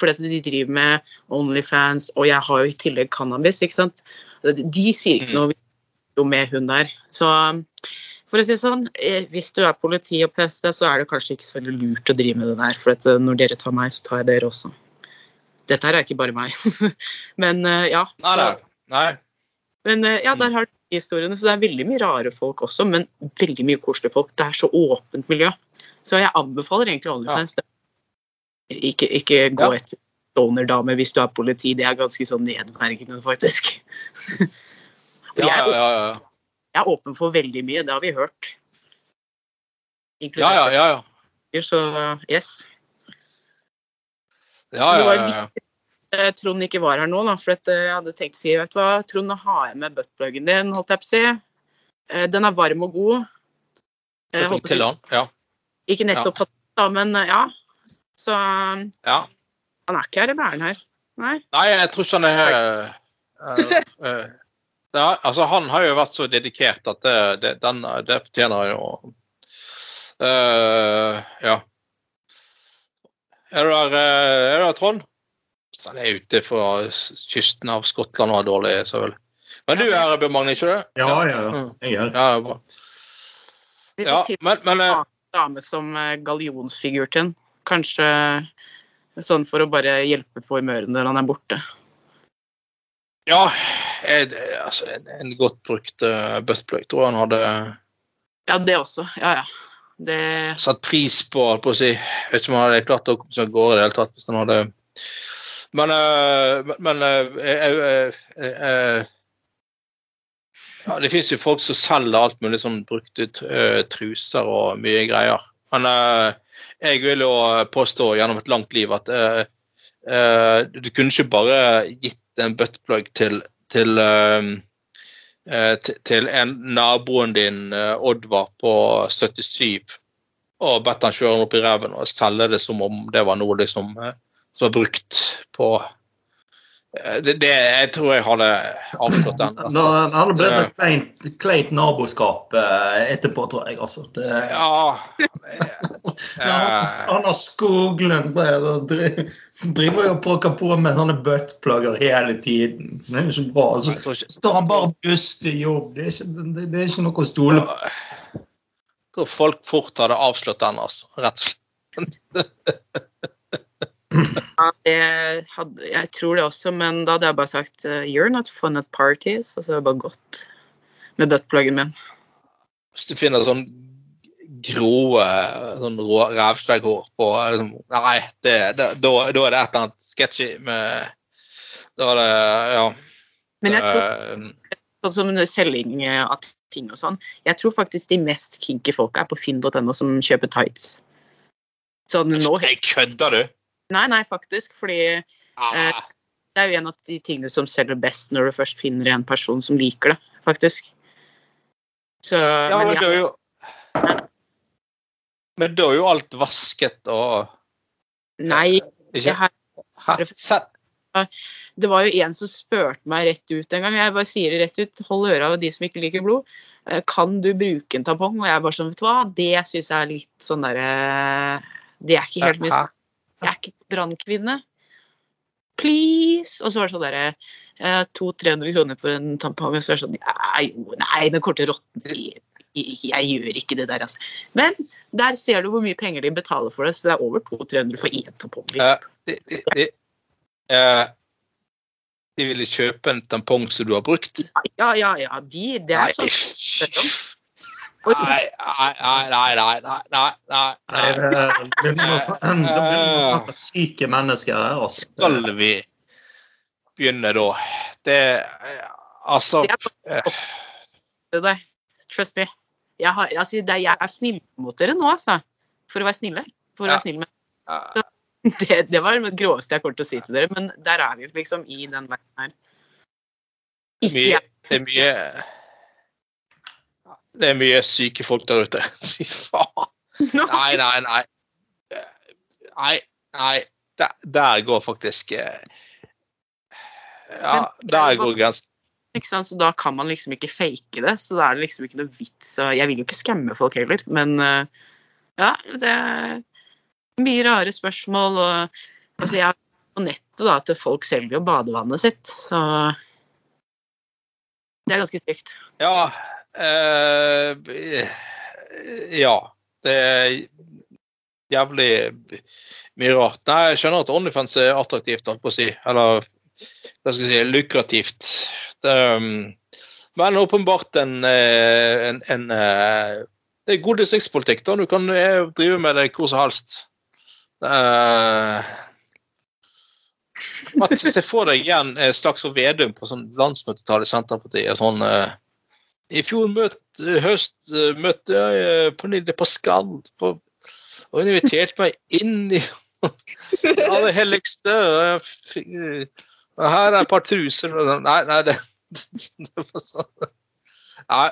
Fordi de driver med Onlyfans, og jeg har jo i tillegg cannabis. ikke sant? De sier ikke Mm. noe med hun der. Så for å si det sånn, eh, hvis du er politi og PST, så er det kanskje ikke så veldig lurt å drive med det der. For at eh, når dere tar meg, så tar jeg dere også. Dette her er ikke bare meg. (laughs) Men eh, ja. Nei, så- nei. men ja, der har du historiene. Så det er veldig mye rare folk også, men veldig mye koselige folk. Det er så åpent miljø. Så jeg anbefaler egentlig OnlyFans. Ikke, ikke gå Ja. etter donordame hvis du er politi. Det er ganske sånn nedverdigende, faktisk. (laughs) Ja, ja, ja. ja. Er åpen for veldig mye, det har vi hørt. Ja, Inkludert ja, ja. ja. ja. så yes. ja, ja, ja, ja. eh, Trond ikke var her nå, da, for at, eh, jeg hadde tenkt å si vet du hva, Trond, nå har jeg med buttpluggen din, holdt jeg på å si. Eh, Den er varm og god. Jeg Til han. Ja. Ikke nettopp da, men ja. Så ja. han er ikke her, eller er han her? Nei. Nei, jeg tror ikke han er (laughs) eh, ja, altså, Han har jo vært så dedikert at det, det, den, det fortjener han jo. uh, ja. Er du der, eh, er du der, Trond? Han er ute fra kysten av Skottland og har dårlig søvel. Men du er Bjørn Magne, ikke det? Ja, ja, ja. Mm. Jeg er Ja, bra. Vi Ja, får til men, men en dame som gallionsfigur til. Kanskje sånn for å bare hjelpe på humøret når han er borte. Ja jeg, altså, en, en godt brukt uh, buttplug tror jeg han hadde Ja, det også. Ja, ja. Det satt pris på, på å si. Jeg vet ikke om han hadde klart å komme seg av gårde i det hele tatt hvis han hadde Men, uh, men uh, ja, det fins jo folk som selger alt mulig sånn brukte truser og mye greier. Men jeg vil jo påstå gjennom et langt liv at du kunne ikke bare gitt en buttplug til til, eh, til, en naboen din, eh, Oddvar, på 77, og bedt han kjøre den opp i reven og selge det som om det var noe liksom, eh, som var brukt på det, det, jeg tror jeg hadde avslått den. Det hadde blitt et kleint, kleint naboskap eh, etterpå, tror jeg. Altså. Det, Ja. (laughs) Har Skoglund driver jo og prakker på med sånne buttplugger hele tiden. Det er jo ikke bra. Ikke står han bare og buster i jobb. Det er ikke, det, det er ikke noe å stole på. Jeg tror folk fort hadde avslått den, altså. Rett og slett. (laughs) Ja, det hadde, jeg tror det også, men da hadde jeg bare sagt eh, You're not fun at parties. Og så hadde jeg bare gått med buttpluggen min. Hvis du finner sånn grå sånn rå på liksom, Nei, det, det, da, da er det et eller annet sketchy med Da er det Ja. Men jeg tror eh, sånn som selging eh, av ting og sånn, jeg tror faktisk de mest kinky folka er på finn.no som kjøper tights. Sånn nå Nei, kødder du? Nei, nei, faktisk. Fordi Ah, det er jo en av de tingene som selger best når du først finner en person som liker det, faktisk. Så ja, men ja, da er jo Men da er jo alt vasket og Nei, Ikke? det, her, det var jo en som spurte meg rett ut en gang. Jeg bare sier det rett ut. Hold øra av de som ikke liker blod. Eh, Kan du bruke en tampong? Og jeg bare sånn, vet du hva, det syns jeg er litt sånn derre Det er ikke helt min? Jeg er ikke brannkvinne. Please! Og så var det sånn derre eh, 200-300 kroner for en tampong. Og så er det sånn Nei, nei den kommer til å råtne. Jeg, jeg gjør ikke det der, altså. Men der ser du hvor mye penger de betaler for det. Så det er over 200-300 for én tampong. Liksom. Uh, de, de, de, uh, de ville kjøpe en tampong som du har brukt? Ja, ja, ja. De, det er sånn. Nei, nei, nei, nei, nei, nei, nei, det, begynner (clears throat) å snakke syke mennesker her. Altså. Skal vi begynne da? Det Altså Det er eh. Trust me. Jeg, har, altså, det er, jeg er snill mot dere nå, altså. For å være snille. For å være snill med Så, det, det var det groveste jeg kommer til å si til dere, men der er vi liksom i den verden her. Ikke mye, jeg. Det er mye Det er mye syke folk der ute. (laughs) Fy faen. Nei, nei, nei. Nei, nei. Der, der går faktisk eh, Ja, der går grensen. Så da kan man liksom ikke fake det. Så da er det liksom ikke noe vits. Jeg vil jo ikke skamme folk heller, men eh, ja, det er mye rare spørsmål. Og altså, jeg er på nettet da at folk selger jo badevannet sitt, så det er ganske stygt. Ja eh, Ja. Det er jævlig mye rart. Nei, jeg skjønner at OnlyFans er attraktivt, holdt på å si. Eller hva skal jeg si, lukrativt. Det, um, men åpenbart en, eh, en, en eh, Det er god distriktspolitikk. da. Du kan drive med det hvor som helst. Uh, Se for deg igjen Slagsvold Vedum på sånn landsmøtetall i Senterpartiet. sånn eh, I fjor møt, høst eh, møtte jeg eh, Pernille Pascal, på, og hun inviterte meg inn i det (laughs) aller helligste. Og eh, her er et par truser. Nei, nei, det, (laughs) det var sånn. Nei,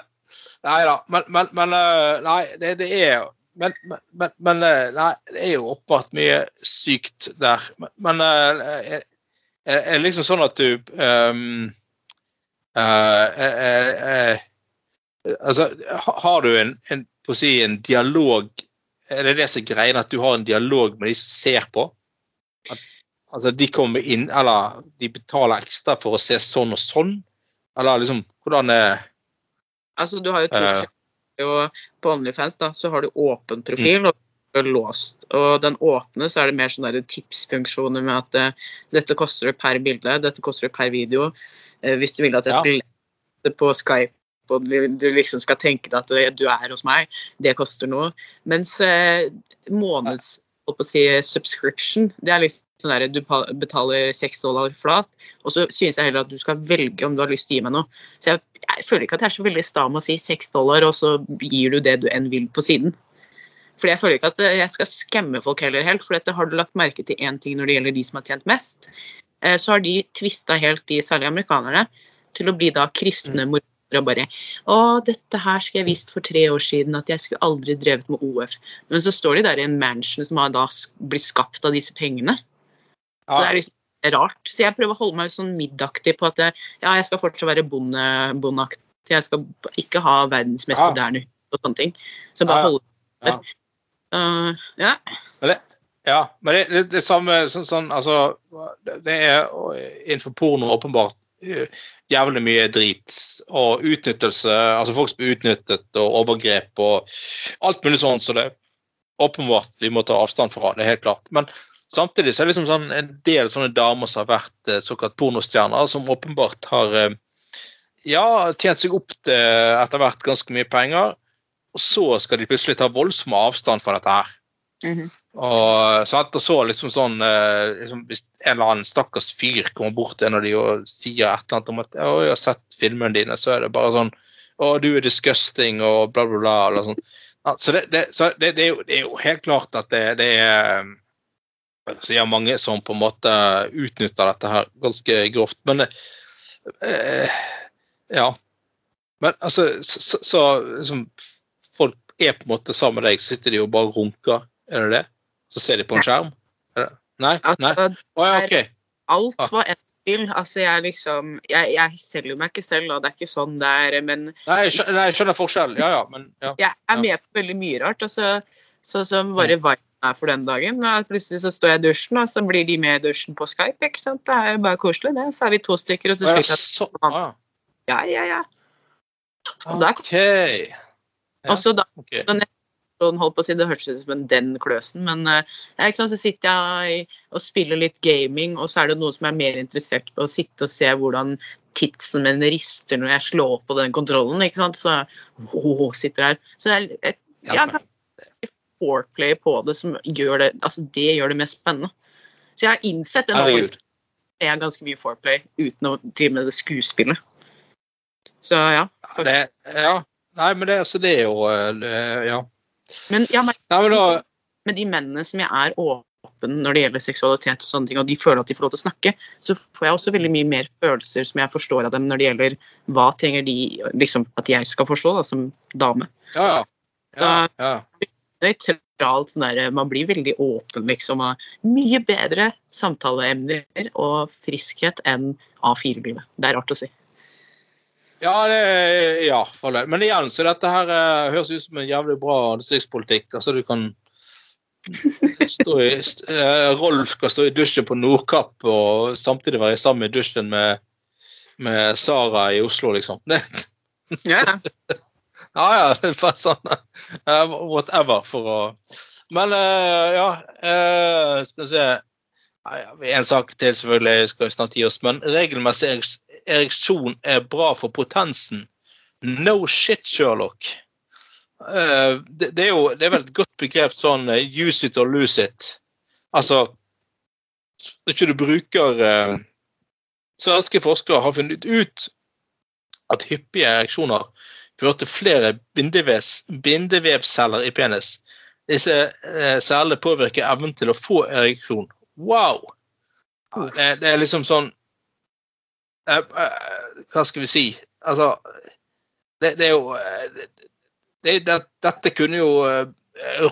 nei da. Men, men, men eh, Nei, det, det er men, men, men, eh, nei, det er jo åpenbart mye sykt der. Men, eh, er, det liksom sånn at du ehm, eh, eh, eh, Altså, har du en, en, si, en dialog Er det det som er greia, at du har en dialog med de som ser på? At, altså, de kommer inn, eller de betaler ekstra for å se sånn og sånn? Eller liksom, hvordan er Altså, du har jo Twitch, uh, og På OnlyFans da, så har du åpen profil og låst. Og den åpne så er det mer sånne tipsfunksjoner med at uh, dette koster det per bilde, dette koster det per video. Uh, hvis du vil at jeg Ja. skal lese på Skype og du liksom skal tenke deg at du- er hos meg, det koster noe. Mens eh, holdt på å si subscription. Det er liksom sånn der, Du betaler seks dollar flat, og så synes jeg heller at du skal velge om du har lyst til å gi meg noe. Så jeg, jeg føler ikke at jeg er så veldig sta med å si seks dollar, og så gir du det du enn vil på siden. Fordi jeg føler ikke at eh, jeg skal skamme folk heller helt, for dette har du lagt merke til én ting når det gjelder de som har tjent mest. Eh, Så har de tvista helt, de særlig amerikanerne, til å bli da kristne mormoner og bare Å, dette her skulle jeg visst for tre år siden, at jeg skulle aldri drevet med OF. Men så står de der i en mansion som har da blitt skapt av disse pengene. Så det er liksom rart. Så jeg prøver å holde meg sånn middaktig på at jeg, ja, jeg skal fortsatt være bonde, bondeaktig. Jeg skal ikke ha verdensmester Ja. moderne hus og sånne ting. Så bare Ja, holde ja. Uh, ja. ja, men det, det, det samme sånn, sånn Altså, det er innenfor porno åpenbart eh, jævlig mye drit og utnyttelse. Altså folk som blir utnyttet og overgrep og alt mulig sånn, så det er åpenbart vi må ta avstand fra. Det er helt klart. Men samtidig så er det liksom sånn en del sånne damer som har vært eh, såkalt pornostjerner, som åpenbart har eh, ja, tjent seg opp til etter hvert ganske mye penger. Og så skal de plutselig ta voldsom avstand fra dette her. Mhm. Og, sant? og så liksom sånn eh, liksom, Hvis en eller annen stakkars fyr kommer bort til en av de og sier et eller annet om at å, 'jeg har sett filmene dine', så er det bare sånn 'Å, du er disgusting', og bla, bla, bla. Eller sånn. Ja, så det, det, så det, er jo, det er jo helt klart at det, er så jeg har mange som på en måte utnytter dette her ganske grovt. Men eh, ja. Men altså, så, så, så liksom, folk er på en måte sammen med deg, så sitter de og bare runker. Er det det? Så ser de på en skjerm? Er? Nei? Nei? Å ja, OK. alt var hva enn vil. Altså, jeg liksom jeg, jeg selger meg ikke selv, og det er ikke sånn det er, men Nei, jeg skjønner, jeg skjønner forskjellen. Ja, ja, men ja. jeg er med på veldig mye rart. Altså, sånn som bare viben er for den dagen. Og plutselig så står jeg i dusjen, og så blir de med i dusjen på Skype. ikke sant? Det er jo bare koselig, det. Så er vi to stykker, og så slik at så, ah, Ja, ja, ja. Og OK. Ja, så da sånn, holdt på å si, Det hørtes ut som en den kløsen, men eh, så sitter jeg og spiller litt gaming, og så er det noen som er mer interessert på å sitte og se hvordan tidsen min rister når jeg slår på den kontrollen. ikke sant, Så åh, sitter her. Så jeg, jeg, jeg, jeg foreplay på det som gjør det altså det gjør det mest spennende. Så jeg har innsett Herregud. det er ganske mye foreplay uten å drive med det skuespillet. Så ja. Ja, det, ja. Nei, men det, altså, det er jo eh, Ja. Men ja, men ja, men da med de mennene som jeg er åpen når det gjelder seksualitet, og sånne ting, og de føler at de får lov til å snakke, så får jeg også veldig mye mer følelser som jeg forstår av dem når det gjelder hva trenger de liksom, at jeg skal forstå da, som dame. Ja, ja. ja, ja. Nøytralt sånn der, Man blir veldig åpen, liksom. av mye bedre samtaleemner og friskhet enn A4-livet. Det er rart å si. Ja, det, ja, men igjen, så dette her uh, høres ut som en jævlig bra distriktspolitikk. Altså, du kan stå i, st uh, Rolf skal stå i dusjen på Nordkapp og samtidig være sammen i dusjen med, med Sara i Oslo, liksom. Det, Ja, ja. (laughs) ja, ja, det er bare sånn uh, Whatever, for å Men ja Skal vi se En sak til, selvfølgelig, skal vi snart gi oss. Men regelmessig ereksjon er bra for potensen. No shit, Sherlock. Eh, det, er jo det er vel et godt begrep sånn eh, use it or lose it. Altså Når ikke du bruker eh, Svenske forskere har funnet ut at hyppige ereksjoner fører til flere bindevevceller i penis. Disse cellene påvirker evnen til å få ereksjon. Wow! Ja, det, det er liksom sånn uh, uh, Hva skal vi si? Altså Det, det er jo eh, det, det, Dette kunne jo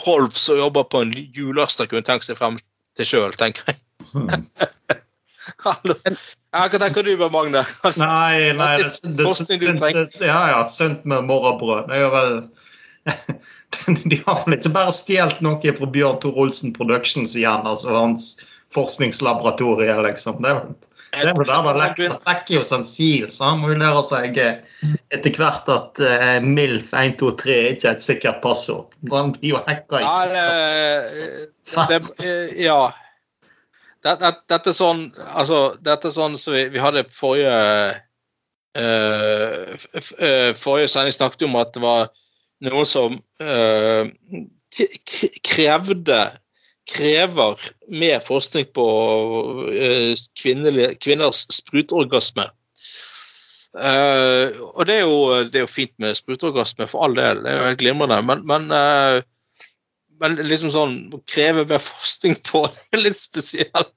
Rolf som jobber på en hjullaster, kunne tenkt seg frem til sjøl, tenker jeg. (laughs) Ja, hva tenker du, Magne? Nei, nei det, det, det, ja, ja, sunt med morrabrød. Det er jo vel (laughs) De har vel ikke bare stjålet noe fra Bjørn Tor Olsen Productions igjen, altså hans forskningslaboratorie, liksom. Det er vel det er vel der det lekker lekker jo sensil, så han må jo lære seg eh, etter hvert at uh, MILF 123 ikke er et sikkert passord. Han blir jo hacka Ja, i det, det, eh, ja. Dette, er sånn altså, dette er sånn som vi, vi hadde forrige uh, eh, Forrige sending snakket om at det var noen som eh, krevde krever mer forskning på eh, kvinners sprutorgasme. Uh, og det er, jo, det er jo fint med sprutorgasme, for all del. Det er jo helt glimrende. Men, men, uh, men liksom sånn å kreve mer forskning på det er litt spesielt.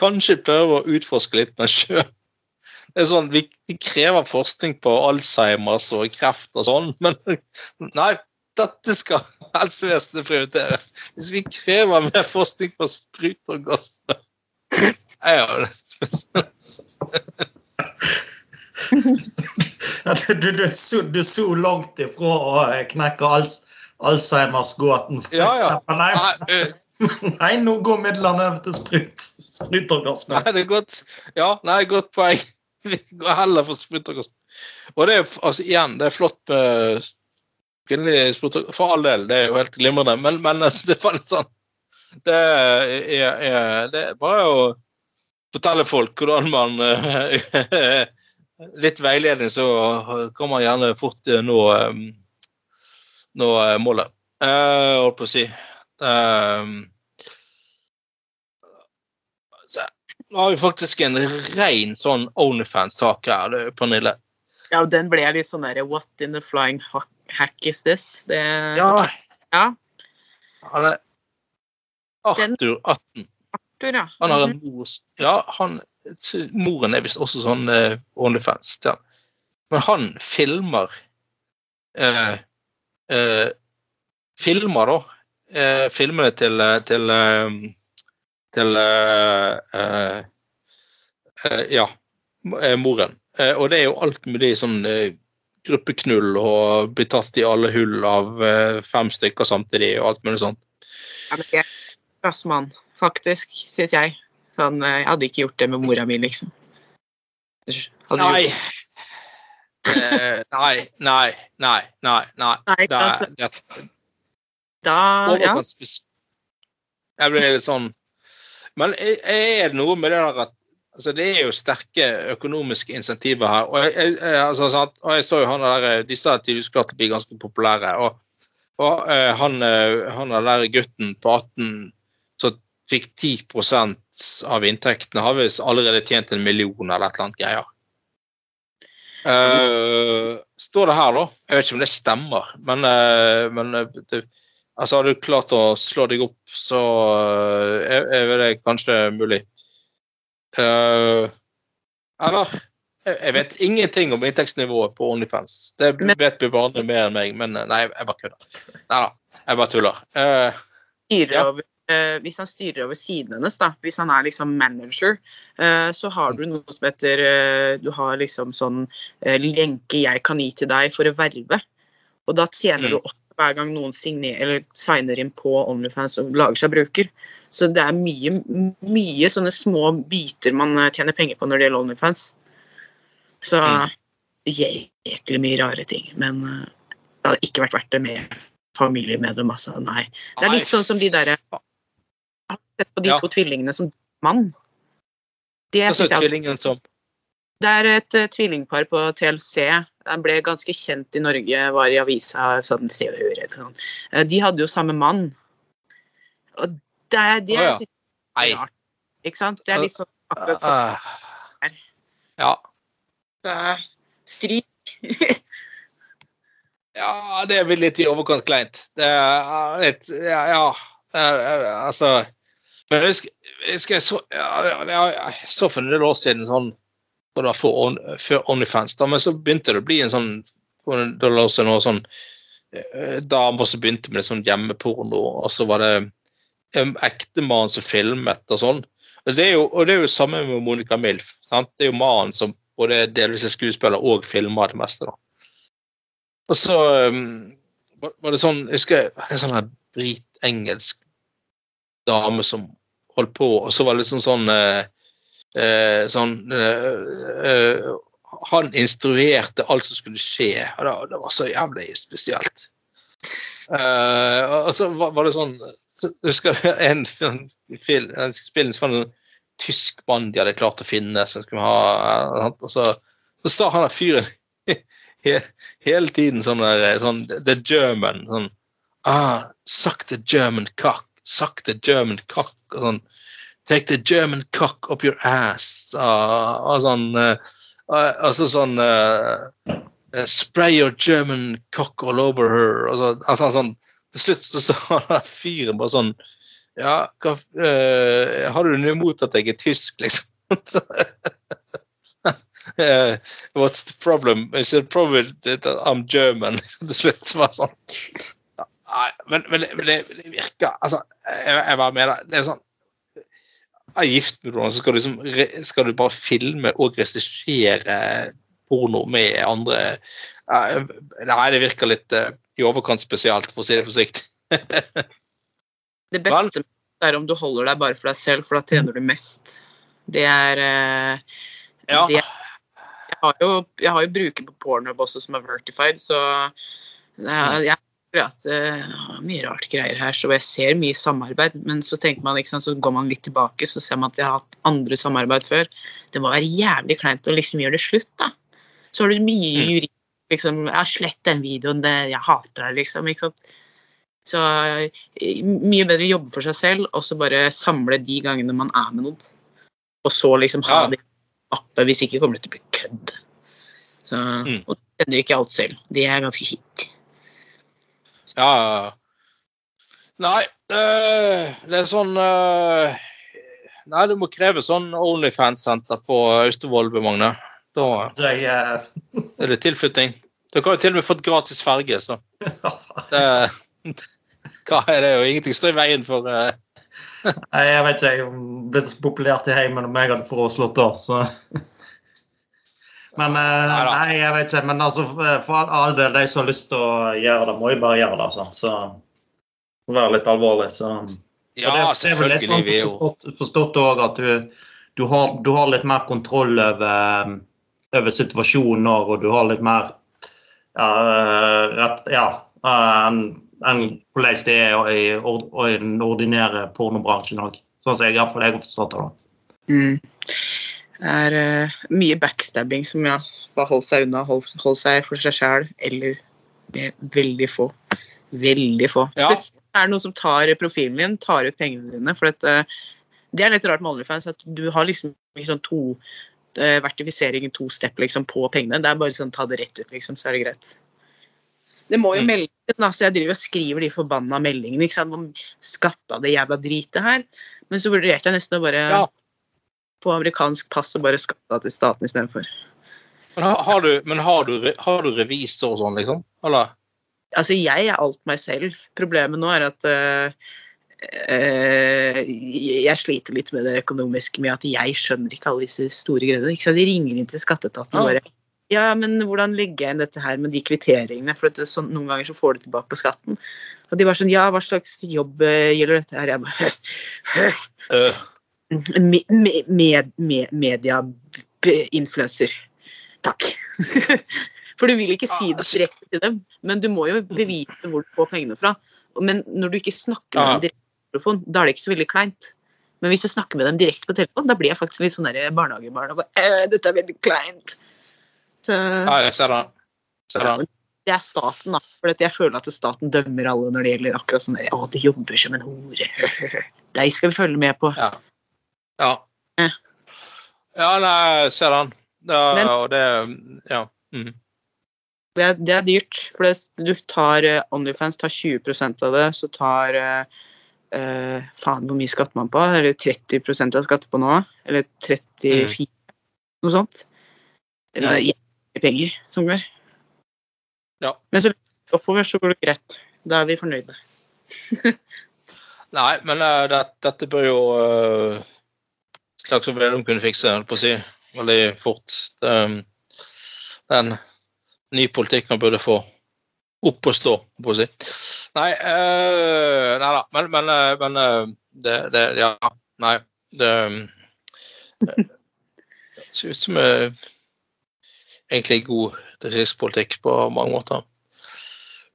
Kanskje prøve å utforske litt meg sjøl. Det er sånn, vi, vi krever forskning på Alzheimers og kreft og sånn, men (laughs) nei, dette skal (laughs) helsevesenet prioritere. Hvis vi krever mer forskning på sprut og gass (laughs) ja, Ja, du, du, du, er så, du er så langt ifra å knekke Alz, Alzheimers-gåten. for Ja, ja. eksempel. Nei, nei, nå går midlene over til sprut, sprutorgasme. nei, det er godt. Ja, nei, godt poeng. Vi går heller for sprut og det er altså igjen, det er flott med kvinnelig sprut For all del, det er jo helt glimrende, men, men (laughs) det er bare sånn det er, er, det er bare å fortelle folk hvordan man eh, (laughs) Litt veiledning, så kan man gjerne fort nå, eh, nå eh, målet. Holdt på å si. Eh, så, nå har vi faktisk en ren sånn Onlyfans-sak her, du, Pernille. Ja, den ble litt sånn der What in the flying hack, is this? Det, Ja, ja. han er Arthur 18. Arthur, ja. Han har en mor Ja, han, moren er visst også sånn uh, Onlyfans. Ja. Men han filmer uh, uh, Filmer, da. Filmene til til, til eh, eh, eh, Ja, moren. Og det er jo alt mulig sånn gruppeknull og bli tatt i alle hull av fem stykker samtidig og alt mulig sånt. Ja, men jeg er rassmann, faktisk, syns jeg. Sånn, jeg hadde ikke gjort det med mora mi, liksom. Nei. Eh, nei, nei, nei, nei. nei. Nei, er, altså, er Da, ja. Jeg ble litt sånn Men er det noe med det der at altså Det er jo sterke økonomiske insentiver her. Og jeg, jeg, altså, sant? Og jeg så jo han der Disse har tydeligvis klart å bli ganske populære. Og, og uh, han, eh, han der gutten på 18 som fikk 10% av inntektene, har visst allerede tjent en million eller et eller annet greier. Uh, står det her, da. Jeg vet ikke om det stemmer, men, uh, men eh, det, altså, har du klart å slå deg opp, så eh, er, er det kanskje mulig. Uh, eller jeg, vet ingenting om inntektsnivået på Onlyfans. Det vet vet Bjarne mer enn meg, men eh, nei, jeg bare kødder. Nei da, jeg bare tuller. Uh, Ja. over, eh, hvis han styrer over siden hennes, da, hvis han er liksom manager, eh, så har du noe som heter eh, Du har liksom sånn lenke jeg kan gi til deg for å verve. Og da tjener Mm. du hver gang noen signer, eller signer inn på Onlyfans og lager seg bruker. Så det er mye, mye sånne små biter man eh, tjener penger på når det gjelder Onlyfans. Så Mm. jæklig mye rare ting. Men eh, det hadde ikke vært verdt det med familiemedlem, altså. Nei. Det er litt sånn som de derre sett på de Ja. to tvillingene som mann. Det, er synes jeg, også- som det er et eh, tvillingpar på TLC. Den ble ganske kjent i Norge, var i avisa sånn sånn. Eh, De hadde jo samme mann. Og det er det Å, ja. jeg synes Nei. er rart. Ikke sant? Det er litt sånn akkurat sånn. Ja. eh, Stryk. Ja, det blir (laughs) litt i overkant kleint. Det er litt Ja, ja eh, altså Men jeg husker, jeg så ja, ja, Jeg så for en del år siden sånn det da for, On- før Onlyfans, da, men så begynte det å bli en sånn del år siden, noe sånn eh, damer som begynte med sånn hjemmeporno, og så var det en ektemann som filmet og sånn. Og det er jo, og det er jo samme med Monica Milf. Sant? Det er jo mannen som både delvis er skuespiller og filmer det meste. da. Og så um, var det sånn Jeg husker en sånn her brit-engelsk dame som holdt på, og så var det liksom sånn eh, eh, sånn eh, eh, Han instruerte alt som skulle skje, og det, var så jævlig spesielt. Eh, og så var, var det sånn så Husker du en film, film, en spill som en tysk mann de hadde klart å finne, som skulle ha og så, så sa han der fyren (laughs) he- hele tiden sånn der sånn The German sånn ah, Suck the German cock. sakte German cock og sånn Take the German cock up your ass. Og, og sånn eh, og- Altså sånn eh, eh, Spray your German cock all over her. Så, altså, sånn, til slutt så sa den fyren bare sånn Ja, hva uh, Har du noe imot at jeg er tysk, liksom? uh, (laughs) what's the problem? Is the problem that I'm German? (laughs) Til slutt så var det sånn Nei, men, men, det, men det, virker Altså, jeg, jeg var med deg. Det er sånn er gift med noen, så skal du, liksom, skal du bare filme og regissere porno med andre Eh, Nei, det virker litt eh, i overkant spesielt, for å si det forsiktig. (laughs) Det beste er om du holder deg bare for deg selv, for da tjener du mest. Det er eh, Ja. det, jeg, har jo, jeg har jo bruker på Pornhub også som er vertified, så jeg, er, jeg det er mye rart greier her, så jeg ser mye samarbeid. Men så tenker man, liksom, så går man litt tilbake, så ser man at jeg har hatt andre samarbeid før. Det må være jævlig kleint å liksom gjøre det slutt, da. Så har du mye Mm. juri liksom, ja, slett den videoen, det, jeg hater deg, liksom. ikke sant? Så mye bedre jobbe for seg selv, og så bare samle de gangene man er med noen. Og så liksom ha Ja. det i appen, hvis ikke kommer det til å bli kødd. Så, Mm. Og du kjenner ikke alt selv. Det er ganske hit. Ja ja, ja. Nei, eh, det er sånn eh, Nei, du må kreve sånn Onlyfans-senter på Austevoll, Magne. Da eh, er det tilflytting. Dere har jo til og med fått gratis ferge, så det, Hva er det? jo ingenting står i veien for Nei, Jeg vet ikke, jeg blitt så populært i heimen om jeg hadde foreslått det, så Men uh, Nei, jeg vet ikke. Men altså, for all del, de som har lyst til å gjøre det, må jo bare gjøre det. Altså. Så være litt alvorlig, så Ja, Og det, det er vel litt sånn forstått, forstått også at du, du, har, du har litt mer kontroll over, over situasjonen også, og du har litt mer ja, eh, rett, ja eh, enn hvordan det er i, i den ordinære pornobransjen òg. Sånn som jeg jeg har forstått det. da. Mm. Er uh, mye backstabbing som ja, bare holder seg unna, holder hold seg for seg sjæl, eller med veldig få. Veldig få. Ja. Plutselig er det noen som tar profilen din, tar ut pengene dine. For at, uh, det er litt rart med OnlyFans at du har liksom sånn to uh, vertifisering to step liksom, på pengene. Det er bare sånn ta det rett ut, liksom, så er det greit. Det må jo Mm. melde inn, altså Jeg driver og skriver de forbanna meldingene. ikke sant, om Skatta det jævla dritet her. Men så vurderte jeg nesten å bare Ja. Få amerikansk pass og bare skatta til staten istedenfor. Men har, du, men har, du, har du revisor og sånn, liksom? Eller? Altså, jeg er alt meg selv. Problemet nå er at uh, uh, jeg sliter litt med det økonomiske med at jeg skjønner ikke alle disse store greiene. Ikke sant? De ringer inn til skatteetaten og Ja. bare Ja, men hvordan legger jeg inn dette her med de kvitteringene? For det, er sånn, noen ganger så får du tilbake på skatten. Og de var sånn Ja, hva slags jobb eh, gjelder dette her? Jeg bare Øh, (laughs) me, me, med, med, Media-influencer. Takk. (laughs) For du vil ikke si det direkte til dem, men du må jo bevise hvor du får pengene fra. Men når du ikke snakker med dem direkte på telefon, da er det ikke så veldig kleint. Men hvis du snakker med dem direkte på telefon, da blir jeg faktisk litt sånn der barnehagebarn og bare «Eh, Dette er veldig kleint. Så ja, jeg ser det. Ser ja, det er staten, da. For jeg føler at staten dømmer alle når det gjelder akkurat sånn Å, du jobber som en hore. (laughs) Deg skal vi følge med på. Ja. Ja, ja nei, jeg ser den. Det, Men- og det Ja. Mm. Det er, det er dyrt, for det, du tar eh, Onlyfans tar 20% av det, så tar eh, eh, Faen, hvor mye skatter man på? Eller 30% av skatter på nå? Eller 34 Noe sånt. Det er jævlig penger som går. Ja. Men så oppover så går det greit. Da er vi fornøyde. (laughs) Nei, men uh, det, dette bør jo uh, Slagsvold Vedum kunne fikse, holdt på å si, veldig fort. Det, um, den ny politikk han burde få opp og stå, på å si. Nei, øh, nei da, men, men, eh, men eh, det, det Ja, nei. Det um, det ser ut som egentlig god distriktspolitikk på mange måter.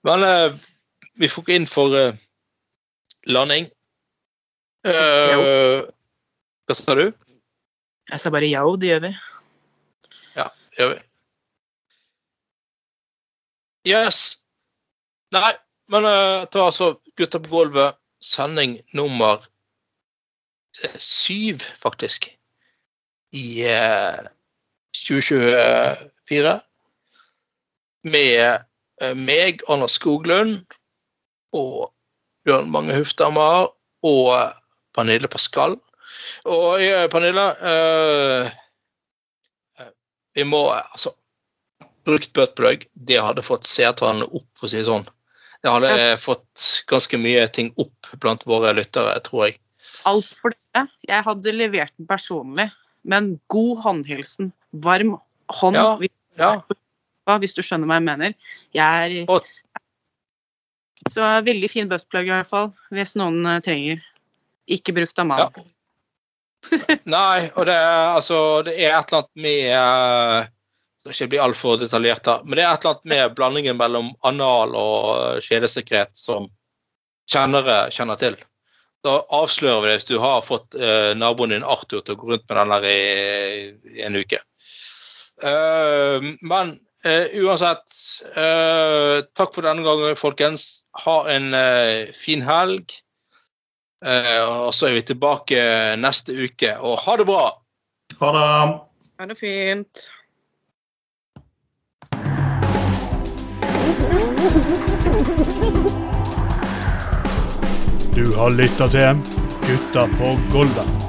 Men eh, vi får ikke inn for eh, landing. Eh, hva sa du? Jeg sa bare ja, det gjør vi. Ja, det Gjør vi? Yes. Nei, men uh, ta altså gutta på gulvet. sending nummer eh, syv, faktisk, i uh, 2024. Med uh, meg, Anders Skoglund, og Bjørn Mange Huftammer og Pernille Pascal. Og Pernilla. Pernille eh, eh, Vi må altså Brukt buttplug, det hadde fått seertallene opp, for å si det sånn. Det hadde fått ganske mye ting opp blant våre lyttere, tror jeg. Alt for det. Jeg hadde levert den personlig. Men god håndhilsen. Varm hånd. Ja, hvis, Ja, hvis du skjønner hva jeg mener. Jeg er Og- Så veldig fin buttplug i hvert fall, hvis noen trenger. Ikke brukt av ja. Nei, og det er altså Det er et eller annet med eh, Jeg skal ikke bli altfor detaljert da, men det er et eller annet med blandingen mellom anal og kjedesekret som kjennere kjenner til. Da avslører vi det hvis du har fått uh, naboen din Arthur til å gå rundt med den der i, i en uke. Uh, men uh, uansett, eh, takk for denne gangen, folkens. Ha en eh, fin helg. Eh, og så er vi tilbake neste uke, og ha det bra! Ha det. Ha det fint? Du har lytta til Gutta på Golda.